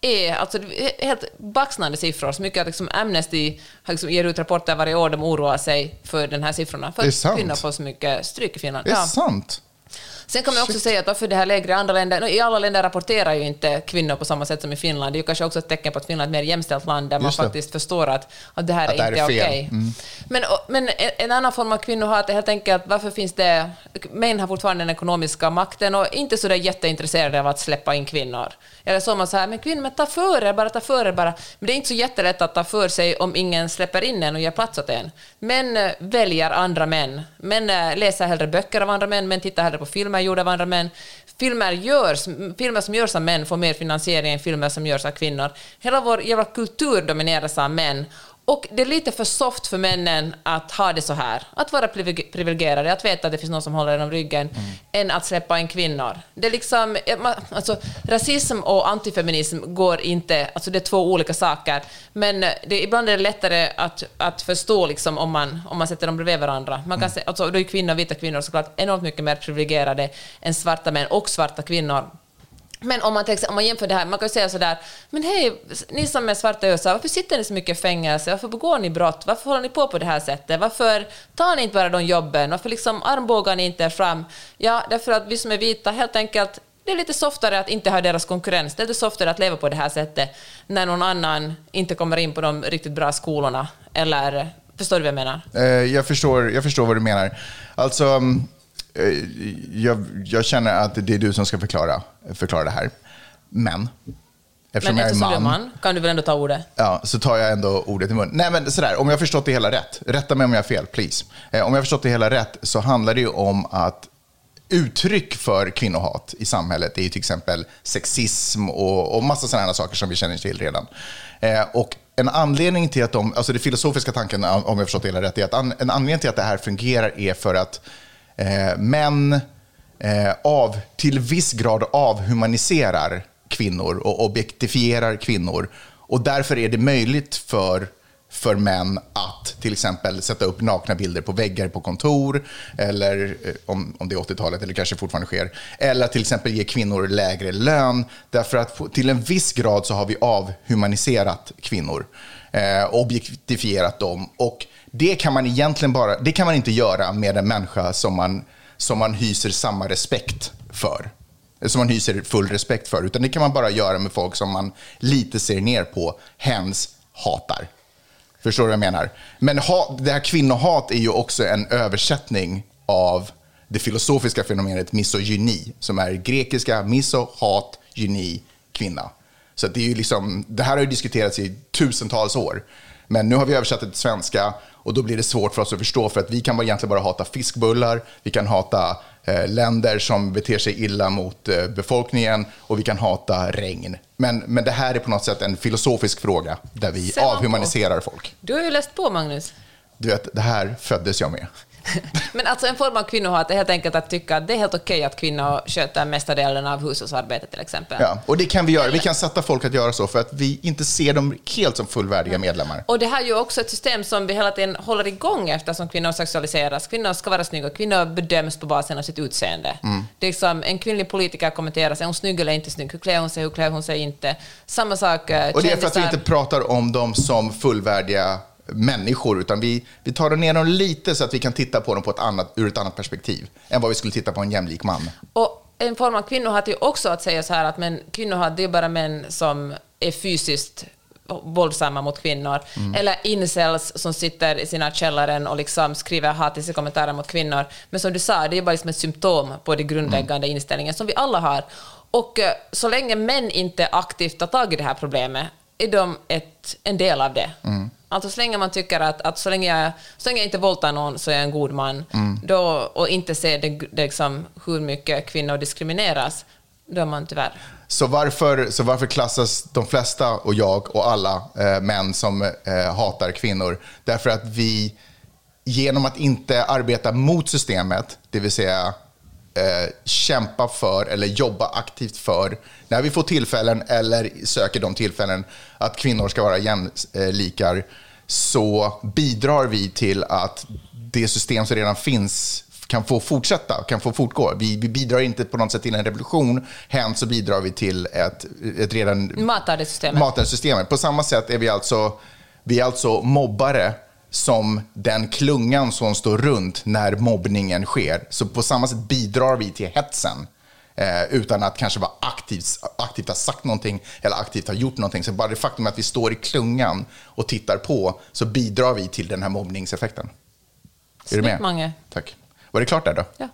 Speaker 3: är alltså, helt baxnande siffror. Så mycket att liksom Amnesty liksom ger ut rapporter varje år, de oroar sig för den här siffrorna. För att kvinnor får så mycket stryk i Finland.
Speaker 2: Det är
Speaker 3: Ja.
Speaker 2: sant.
Speaker 3: Sen kan man också säga att varför det här lägre i andra länder, i alla länder rapporterar ju inte kvinnor på samma sätt som i Finland. Det är ju kanske också ett tecken på att Finland är ett mer jämställt land där man
Speaker 2: det.
Speaker 3: faktiskt förstår att, att det här
Speaker 2: Att
Speaker 3: är inte
Speaker 2: är
Speaker 3: okej.
Speaker 2: fel. Mm.
Speaker 3: Men, men en- annan form av kvinnohat är helt enkelt varför finns det... Män har fortfarande den ekonomiska makten och inte så där jätteintresserade av att släppa in kvinnor. Eller så man så här, men kvinnor, men ta för er bara, ta för er bara. Men det är inte så jättelätt att ta för sig om ingen släpper in en och ger plats åt en. Män väljer andra män. Män eh, läser hellre böcker av andra män, män tittar hellre på filmer gjorda av andra män. Filmer, görs, filmer som görs av män får mer finansiering än filmer som görs av kvinnor. Hela vår jävla kultur domineras av män. Och det är lite för soft för männen att ha det så här. Att vara privileg- privilegierade, att veta att det finns någon som håller en om ryggen, än att släppa in kvinnor. Det är liksom, alltså, rasism och antifeminism går inte, alltså det är två olika saker. Men eh, det, ibland är det lättare att, att förstå liksom, om, man, om man sätter dem bredvid varandra. Man kan se, alltså, då är kvinnor, vita kvinnor såklart enormt mycket mer privilegierade än svarta män och svarta kvinnor. Men om man, tänker, om man jämför det här, man kan ju säga sådär, men hej, ni som är svarta i USA, varför sitter ni så mycket i fängelse? Varför begår ni brott? Varför håller ni på på det här sättet? Varför tar ni inte bara de jobben? Varför liksom armbågar ni inte er fram? Ja, därför att vi som är vita helt enkelt, det är lite softare att inte ha deras konkurrens. Det är lite softare att leva på det här sättet när någon annan inte kommer in på de riktigt bra skolorna. Eller, förstår du vad jag menar?
Speaker 2: Eh, jag, förstår, jag förstår vad du menar. Alltså, mm, jag, jag känner att det är du som ska förklara, förklara det här. Men, eftersom
Speaker 3: Men
Speaker 2: jag är
Speaker 3: eftersom du är
Speaker 2: man,
Speaker 3: kan du väl ändå ta ordet?
Speaker 2: Ja, så tar jag ändå ordet i mun. Nej, men sådär, om jag har förstått det hela rätt, rätta mig om jag har fel, please. Eh, om jag har förstått det hela rätt så handlar det ju om att uttryck för kvinnohat i samhället är ju till exempel sexism och, och massa sådana saker som vi känner till redan. Eh, och en anledning till att de, alltså det filosofiska tanken, om jag förstått det hela rätt, är att an, en anledning till att det här fungerar är för att eh, Eh, män eh, av, till viss grad avhumaniserar kvinnor och objektifierar kvinnor. Och därför är det möjligt för, för män att till exempel sätta upp nakna bilder på väggar på kontor, eller eh, om, om det är 80-talet, eller kanske fortfarande sker, eller att till exempel ge kvinnor lägre lön, därför att till en viss grad så har vi avhumaniserat kvinnor, eh, objektifierat dem. Och det kan man egentligen bara, det kan man inte göra med en människa som man, som man hyser samma respekt för som man hyser full respekt för, utan det kan man bara göra med folk som man lite ser ner på, hens hatar. Förstår du vad jag menar? Men hat, det här kvinnohat är ju också en översättning av det filosofiska fenomenet misogyni, som är grekiska miso, hat, gyni, kvinna. Så det, är ju liksom, det här har ju diskuterats i tusentals år. Men nu har vi översatt det till svenska och då blir det svårt för oss att förstå för att vi kan egentligen bara hata fiskbullar, vi kan hata eh, länder som beter sig illa mot eh, befolkningen och vi kan hata regn. Men, men det här är på något sätt en filosofisk fråga där vi avhumaniserar folk.
Speaker 3: Du har ju läst på, Magnus.
Speaker 2: Du vet, det här föddes jag med. *laughs*
Speaker 3: Men alltså en form av kvinnohat är helt enkelt att tycka att det är helt okej att kvinnor sköter mesta delen av hushållsarbetet till exempel.
Speaker 2: Ja, och det kan vi göra. Vi kan sätta folk att göra så för att vi inte ser dem helt som fullvärdiga medlemmar.
Speaker 3: Och det här är ju också ett system som vi hela tiden håller igång eftersom kvinnor sexualiseras. Kvinnor ska vara snygga, kvinnor bedöms på basen av sitt utseende.
Speaker 2: Mm.
Speaker 3: Det är liksom, en kvinnlig politiker kommenteras, är hon snygg eller inte snygg? Hur klär hon sig, hur klär hon sig inte? Samma sak, eh,
Speaker 2: Och det är för att vi inte pratar om dem som fullvärdiga människor, utan vi, vi tar ner dem lite så att vi kan titta på dem på ett annat, ur ett annat perspektiv än vad vi skulle titta på en jämlik man.
Speaker 3: Och en form av kvinnohat är också att säga så här att men kvinnohat det är bara män som är fysiskt våldsamma mot kvinnor.
Speaker 2: Mm.
Speaker 3: Eller incels som sitter i sina källaren och liksom skriver hatiska kommentarer mot kvinnor. Men som du sa, det är bara liksom ett symptom på den grundläggande
Speaker 2: Mm.
Speaker 3: inställningen som vi alla har. Och eh, så länge män inte aktivt tar tag i det här problemet är de ett, en del av det.
Speaker 2: Mm.
Speaker 3: Alltså så länge man tycker att, att så, länge jag, så länge jag inte våldtar någon så är jag en god man,
Speaker 2: Mm.
Speaker 3: då, och inte ser det, det liksom, hur mycket kvinnor diskrimineras, då är man tyvärr.
Speaker 2: Så varför, så varför klassas de flesta, och jag och alla eh, män som eh, hatar kvinnor? Därför att vi, genom att inte arbeta mot systemet, det vill säga eh, kämpa för eller jobba aktivt för, när vi får tillfällen eller söker de tillfällen att kvinnor ska vara jämlikar, så bidrar vi till att det system som redan finns kan få fortsätta, kan få fortgå. Vi, vi bidrar inte på något sätt till en revolution, hens så bidrar vi till ett, ett redan
Speaker 3: Matar det systemet.
Speaker 2: matar systemet. På samma sätt är vi alltså, vi är alltså mobbare som den klungan som står runt när mobbningen sker. Så på samma sätt bidrar vi till hetsen. Eh, utan att kanske vara aktivt, aktivt ha sagt någonting eller aktivt ha gjort någonting. Så bara det faktum att vi står i klungan och tittar på så bidrar vi till den här mobbningseffekten. Är du med?
Speaker 3: Snyggt, Mange.
Speaker 2: Tack. Var det klart där då?
Speaker 3: Ja.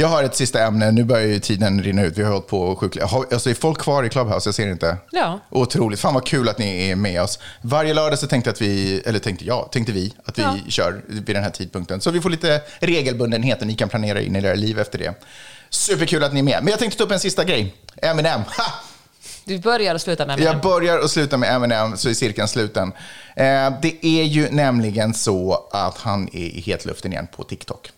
Speaker 2: Jag har ett sista ämne. Nu börjar ju tiden rinna ut. Vi har hållit på sjukligt. Alltså, är folk kvar i Clubhouse? Jag ser inte.
Speaker 3: Ja.
Speaker 2: Otroligt. Fan vad kul att ni är med oss. Varje lördag så tänkte att vi, eller tänkte jag, tänkte vi att vi
Speaker 3: Ja.
Speaker 2: kör vid den här tidpunkten. Så vi får lite regelbundenhet och ni kan planera in i era liv efter det. Superkul att ni är med. Men jag tänkte ta upp en sista grej. Eminem. Ha!
Speaker 3: Du börjar och slutar med
Speaker 2: Jag
Speaker 3: Eminem.
Speaker 2: börjar och slutar med Eminem så är cirkeln sluten. Eh, det är ju nämligen så att han är i hetluften igen på TikTok.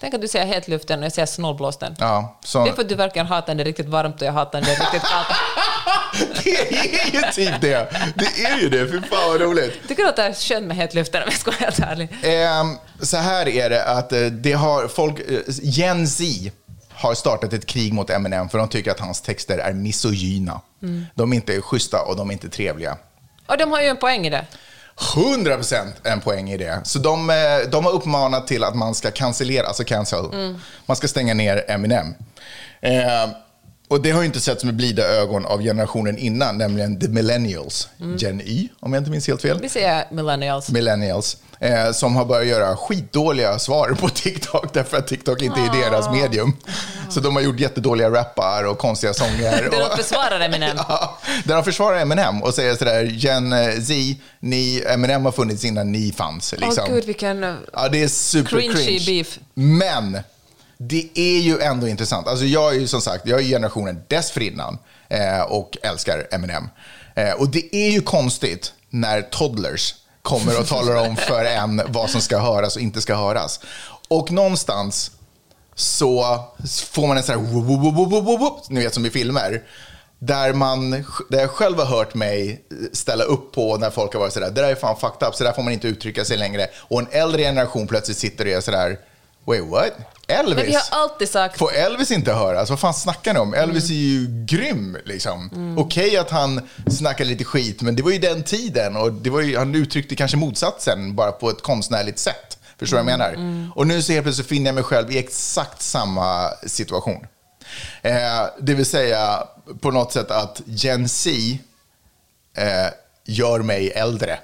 Speaker 3: Tänk att du säger helt luften och jag säger snålblåsten.
Speaker 2: Ja, så...
Speaker 3: Det är för att du verkar hata när det riktigt varmt och jag hatar när det riktigt kallt. *laughs*
Speaker 2: Det är ju typ det. Det är ju det. Fy fan vad roligt.
Speaker 3: Tycker du att det är skönt med helt luften om jag ska vara helt ärlig?
Speaker 2: Ehm, så här är det att eh, det har folk, eh, Gen Z har startat ett krig mot Eminem för de tycker att hans texter är misogyna.
Speaker 3: Mm.
Speaker 2: De är inte schyssta och de är inte trevliga.
Speaker 3: Och de har ju en poäng i det.
Speaker 2: 100% en poäng i det. Så de, eh, de har uppmanat till att man ska cancellera, alltså cancel.
Speaker 3: Mm.
Speaker 2: Man ska stänga ner Eminem. Eh, och det har ju inte sett med blida ögon av generationen innan, nämligen the millennials. Gen Y, om jag inte minns helt fel.
Speaker 3: Mm. Vi säger millennials.
Speaker 2: Millennials. Eh, som har börjat göra skitdåliga svar på TikTok därför att TikTok inte är deras medium. Så de har gjort jättedåliga rappar och konstiga sånger. *laughs*
Speaker 3: Där de försvarar *laughs* Eminem.
Speaker 2: Ja, där de försvarar Eminem och säger sådär, Gen Z, ni, Eminem har funnits innan ni fanns. Liksom.
Speaker 3: gud, vilken...
Speaker 2: Ja, det är super
Speaker 3: Cringy
Speaker 2: cringe.
Speaker 3: beef.
Speaker 2: Men det är ju ändå intressant. Alltså jag är ju som sagt, jag är generationen dessförinnan eh, och älskar Eminem. Eh, och det är ju konstigt när toddlers kommer och talar om för en vad som ska höras och inte ska höras. Och någonstans så får man en sån här whoop, whoop, whoop, ni vet som i filmer. Där, man, där jag själv har hört mig ställa upp på när folk har varit sådär, det där är fan fucked up, så där får man inte uttrycka sig längre. Och en äldre generation plötsligt sitter och är sådär, wait what? Elvis?
Speaker 3: Men vi har alltid sagt...
Speaker 2: Får Elvis inte höras? Vad fan snackar ni om? Elvis är ju grym. Liksom. Okej att han snackar lite skit, men det var ju den tiden. Och det var ju, han uttryckte kanske motsatsen, bara på ett konstnärligt sätt. Förstår du vad jag menar? Och nu så helt plötsligt finner jag mig själv i exakt samma situation. Eh, det vill säga på något sätt att Gen Z eh, gör mig äldre.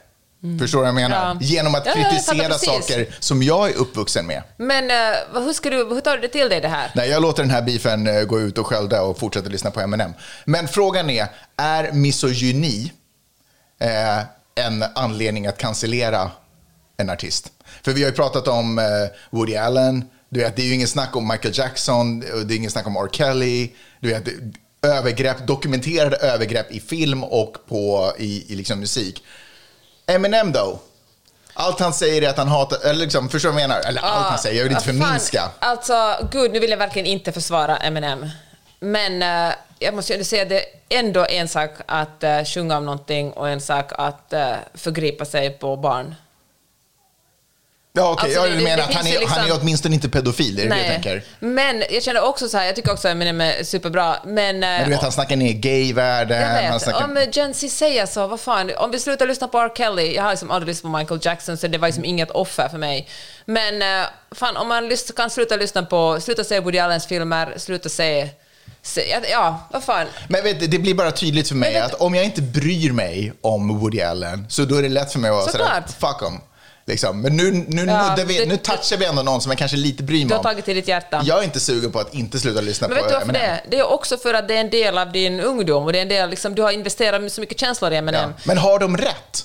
Speaker 2: Förstår du vad jag menar?
Speaker 3: Ja.
Speaker 2: Genom att
Speaker 3: Ja, ja,
Speaker 2: kritisera
Speaker 3: precis.
Speaker 2: saker som jag är uppvuxen med.
Speaker 3: Men vad- hur, ska du, hur tar du till dig det här?
Speaker 2: Nej, jag låter den här beefen eh, gå ut och skölda och fortsätter lyssna på Eminem. Men frågan är, är misogyni eh, en anledning att cancellera en artist? För vi har ju pratat om Woody Allen, du vet, det är ju ingen snack om Michael Jackson, det är ingen snack om R. Kelly, du vet, övergrepp, dokumenterade övergrepp i film och på, i, i liksom musik. Eminem då? Allt han säger är att han hatar, eller liksom, förstår du vad jag menar? Eller allt han säger, jag vill inte
Speaker 3: Ah, fan,
Speaker 2: förminska.
Speaker 3: Alltså, gud, nu vill jag verkligen inte försvara Eminem. Men eh, jag måste ju ändå säga att det är ändå en sak att uh, sjunga om någonting och en sak att uh, förgripa sig på barn.
Speaker 2: Ja, okej,
Speaker 3: Alltså,
Speaker 2: ja,
Speaker 3: det-
Speaker 2: du
Speaker 3: det-
Speaker 2: menar
Speaker 3: det
Speaker 2: att han är,
Speaker 3: ju
Speaker 2: han är
Speaker 3: liksom-
Speaker 2: åtminstone inte pedofil, är det det jag tänker?
Speaker 3: Men jag känner också så här, jag tycker också att Eminem är superbra, men... eh,
Speaker 2: Men du vet, han snackar ner gayvärlden.
Speaker 3: Jag
Speaker 2: Han
Speaker 3: vet.
Speaker 2: snackar...
Speaker 3: Om Gen Z säger så, vad fan, om vi slutar lyssna på R. Kelly, jag har liksom aldrig lyssnat på Michael Jackson, så det var liksom inget offer för mig. Men eh, fan, om man kan sluta lyssna på, sluta se Woody Allens filmer, sluta se, ja, vad fan.
Speaker 2: Men vet, det blir bara tydligt för mig
Speaker 3: vet
Speaker 2: att om jag inte bryr mig om Woody Allen, så då är det lätt för mig att vara sådär, fuck em. Liksom. Men nu, nu,
Speaker 3: Ja,
Speaker 2: nuddar vi,
Speaker 3: det-
Speaker 2: nu touchar vi ändå någon som jag kanske lite bryr
Speaker 3: Du
Speaker 2: mig
Speaker 3: har
Speaker 2: om.
Speaker 3: tagit till ditt hjärta.
Speaker 2: Jag är inte sugen på att inte sluta lyssna
Speaker 3: Men
Speaker 2: på
Speaker 3: vet du varför det
Speaker 2: Eminem.
Speaker 3: är? Det är också för att det är en del av din ungdom och det är en del, liksom, du har investerat så mycket känslor i Eminem.
Speaker 2: Ja. Men har de rätt?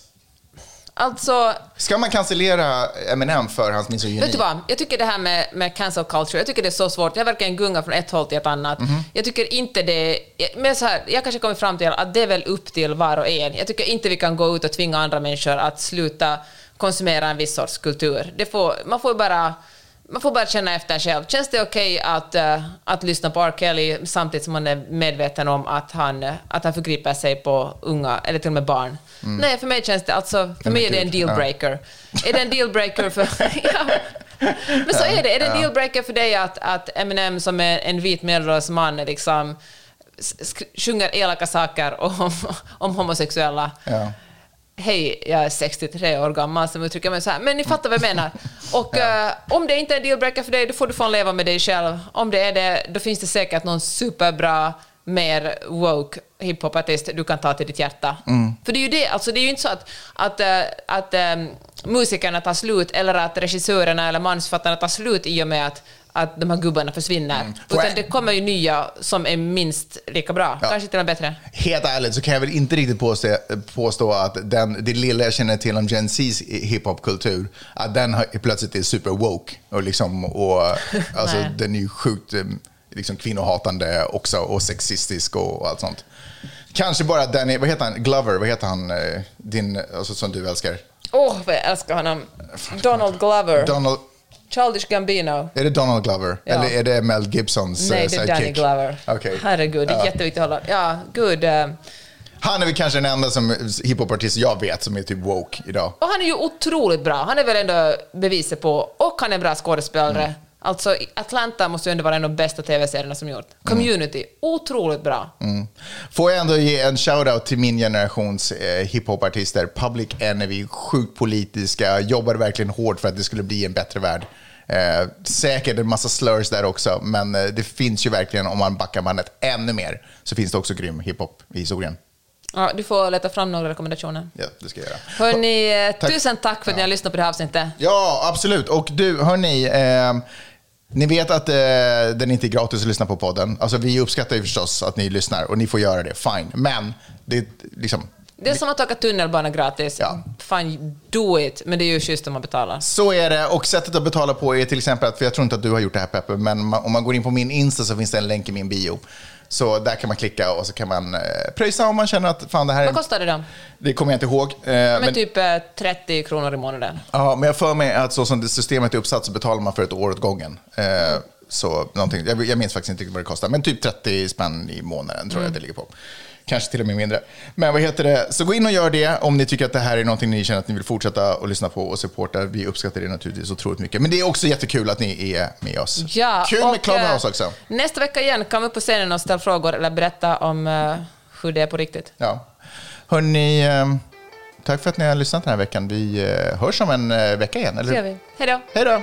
Speaker 3: Alltså,
Speaker 2: Ska man cancellera Eminem för hans misogyni?
Speaker 3: Vet du vad? Jag tycker det här med, med cancel culture, jag tycker det är så svårt. Jag verkar en gunga från ett håll till ett annat.
Speaker 2: Mhm.
Speaker 3: Jag tycker inte det... Men så här, jag kanske kommer fram till att det är väl upp till var och en. Jag tycker inte vi kan gå ut och tvinga andra människor att sluta konsumera en viss sorts kultur. Det får, man får bara... Man får bara känna efter själv. Känns det okej att, eh, att lyssna på R. Kelly samtidigt som man är medveten om att han, att han förgriper sig på unga, eller till och med barn? Nej, för mig känns det... Alltså, för mig är det en
Speaker 2: gud, ja.
Speaker 3: dealbreaker. Är det en dealbreaker för... *laughs* *laughs* ja. Men så är det. Är det en dealbreaker för dig att, att Eminem som är en vit medelålders man liksom sjunger elaka saker om, *laughs* om homosexuella?
Speaker 2: Ja.
Speaker 3: Hej, jag är 63 år gammal som uttrycker mig så här. Men ni fattar vad jag menar. Och eh, om det inte är en dealbreaker för dig, då får du få leva med dig själv. Om det är det, då finns det säkert någon superbra, mer woke hiphopartist du kan ta till ditt hjärta. För det är ju det, alltså det är ju inte så att, att, eh, att um, musikerna tar slut eller att regissörerna eller manusförfattarna tar slut i och med att att de här gubbarna försvinner.
Speaker 2: Jag-
Speaker 3: Utan det kommer ju nya som är minst lika bra. Kanske till och med bättre.
Speaker 2: Helt ärligt så kan jag väl inte riktigt påstå, påstå att den, det lilla jag känner till om Gen Z's hiphopkultur, att den har, plötsligt är super woke. Och liksom, och, *laughs* alltså, den är ju sjukt eh, liksom, kvinnohatande också och sexistisk och, och allt sånt. Kanske bara är, vad heter han, Glover, vad heter han, eh, din, alltså, som du älskar?
Speaker 3: Åh, vad jag älskar honom. Donald Glover.
Speaker 2: Donald,
Speaker 3: Childish Gambino.
Speaker 2: är det Donald Glover?
Speaker 3: Ja.
Speaker 2: Eller är det Mel Gibsons
Speaker 3: Nej,
Speaker 2: eh,
Speaker 3: det är? Danny Glover.
Speaker 2: Okej.
Speaker 3: Herregud, det är
Speaker 2: Ja.
Speaker 3: jätteviktigt att hålla... Ja, gud. eh,
Speaker 2: Han är väl kanske den enda som, hiphopartist jag vet som är typ woke idag.
Speaker 3: Och han är ju otroligt bra. Han är väl ändå beviset på... Och han är en bra skådespelare.
Speaker 2: Mm.
Speaker 3: Alltså, Atlanta måste ju ändå vara en av de bästa tv-serierna som gjort. Community, otroligt bra.
Speaker 2: Mm. Får jag ändå ge en shout-out till min generations eh, hiphopartister. Public Enemy, sjukt politiska, jobbade verkligen hårt för att det skulle bli en bättre värld. Eh, säkert en massa slurs där också, men eh, det finns ju verkligen, om man backar bandet ännu mer, så finns det också grym hiphop i historien.
Speaker 3: Ja, du får leta fram några rekommendationer.
Speaker 2: Ja, det ska jag göra.
Speaker 3: Hörni, eh,
Speaker 2: Tack.
Speaker 3: tusen tack för att ni har lyssnat på det här avsnittet.
Speaker 2: Ja, absolut. Och du, hörni, eh, ni vet att eh, den inte är gratis att lyssna på podden. Alltså, vi uppskattar ju förstås att ni lyssnar och ni får göra det, fine. Men det är liksom...
Speaker 3: Det är som att åka tunnelbana gratis.
Speaker 2: Ja.
Speaker 3: Fan, do it. Men det är ju schysst om man betalar.
Speaker 2: Så är det. Och sättet att betala på är till exempel, att, för jag tror inte att du har gjort det här Peppe, men om man går in på min Insta så finns det en länk i min bio. Så där kan man klicka och så kan man eh, pröjsa om man känner att fan det här
Speaker 3: Vad
Speaker 2: är...
Speaker 3: kostar det då?
Speaker 2: Det kommer jag inte ihåg. Eh,
Speaker 3: Men,
Speaker 2: men,
Speaker 3: typ eh, 30 kronor i månaden.
Speaker 2: ja, men jag för mig att så som det systemet är uppsatt så betalar man för ett år åt gången. Eh, så någonting, jag, jag minns faktiskt inte vad det kostar, men typ 30 spänn i månaden tror jag att det ligger på. Kanske till och med mindre. Men vad heter det? Så gå in och gör det om ni tycker att det här är någonting ni känner att ni vill fortsätta att lyssna på och supporta. Vi uppskattar det naturligtvis otroligt mycket. Men det är också jättekul att ni är med oss.
Speaker 3: Ja,
Speaker 2: Kul med Clubhouse
Speaker 3: eh,
Speaker 2: också.
Speaker 3: Nästa vecka igen, kom upp på scenen och ställ frågor eller berätta om eh, hur det är på riktigt.
Speaker 2: Ja. Hörni, eh, tack för att ni har lyssnat den här veckan. Vi hörs om en vecka igen.
Speaker 3: Det
Speaker 2: Eller?
Speaker 3: gör vi. Hej då!
Speaker 2: Hej då!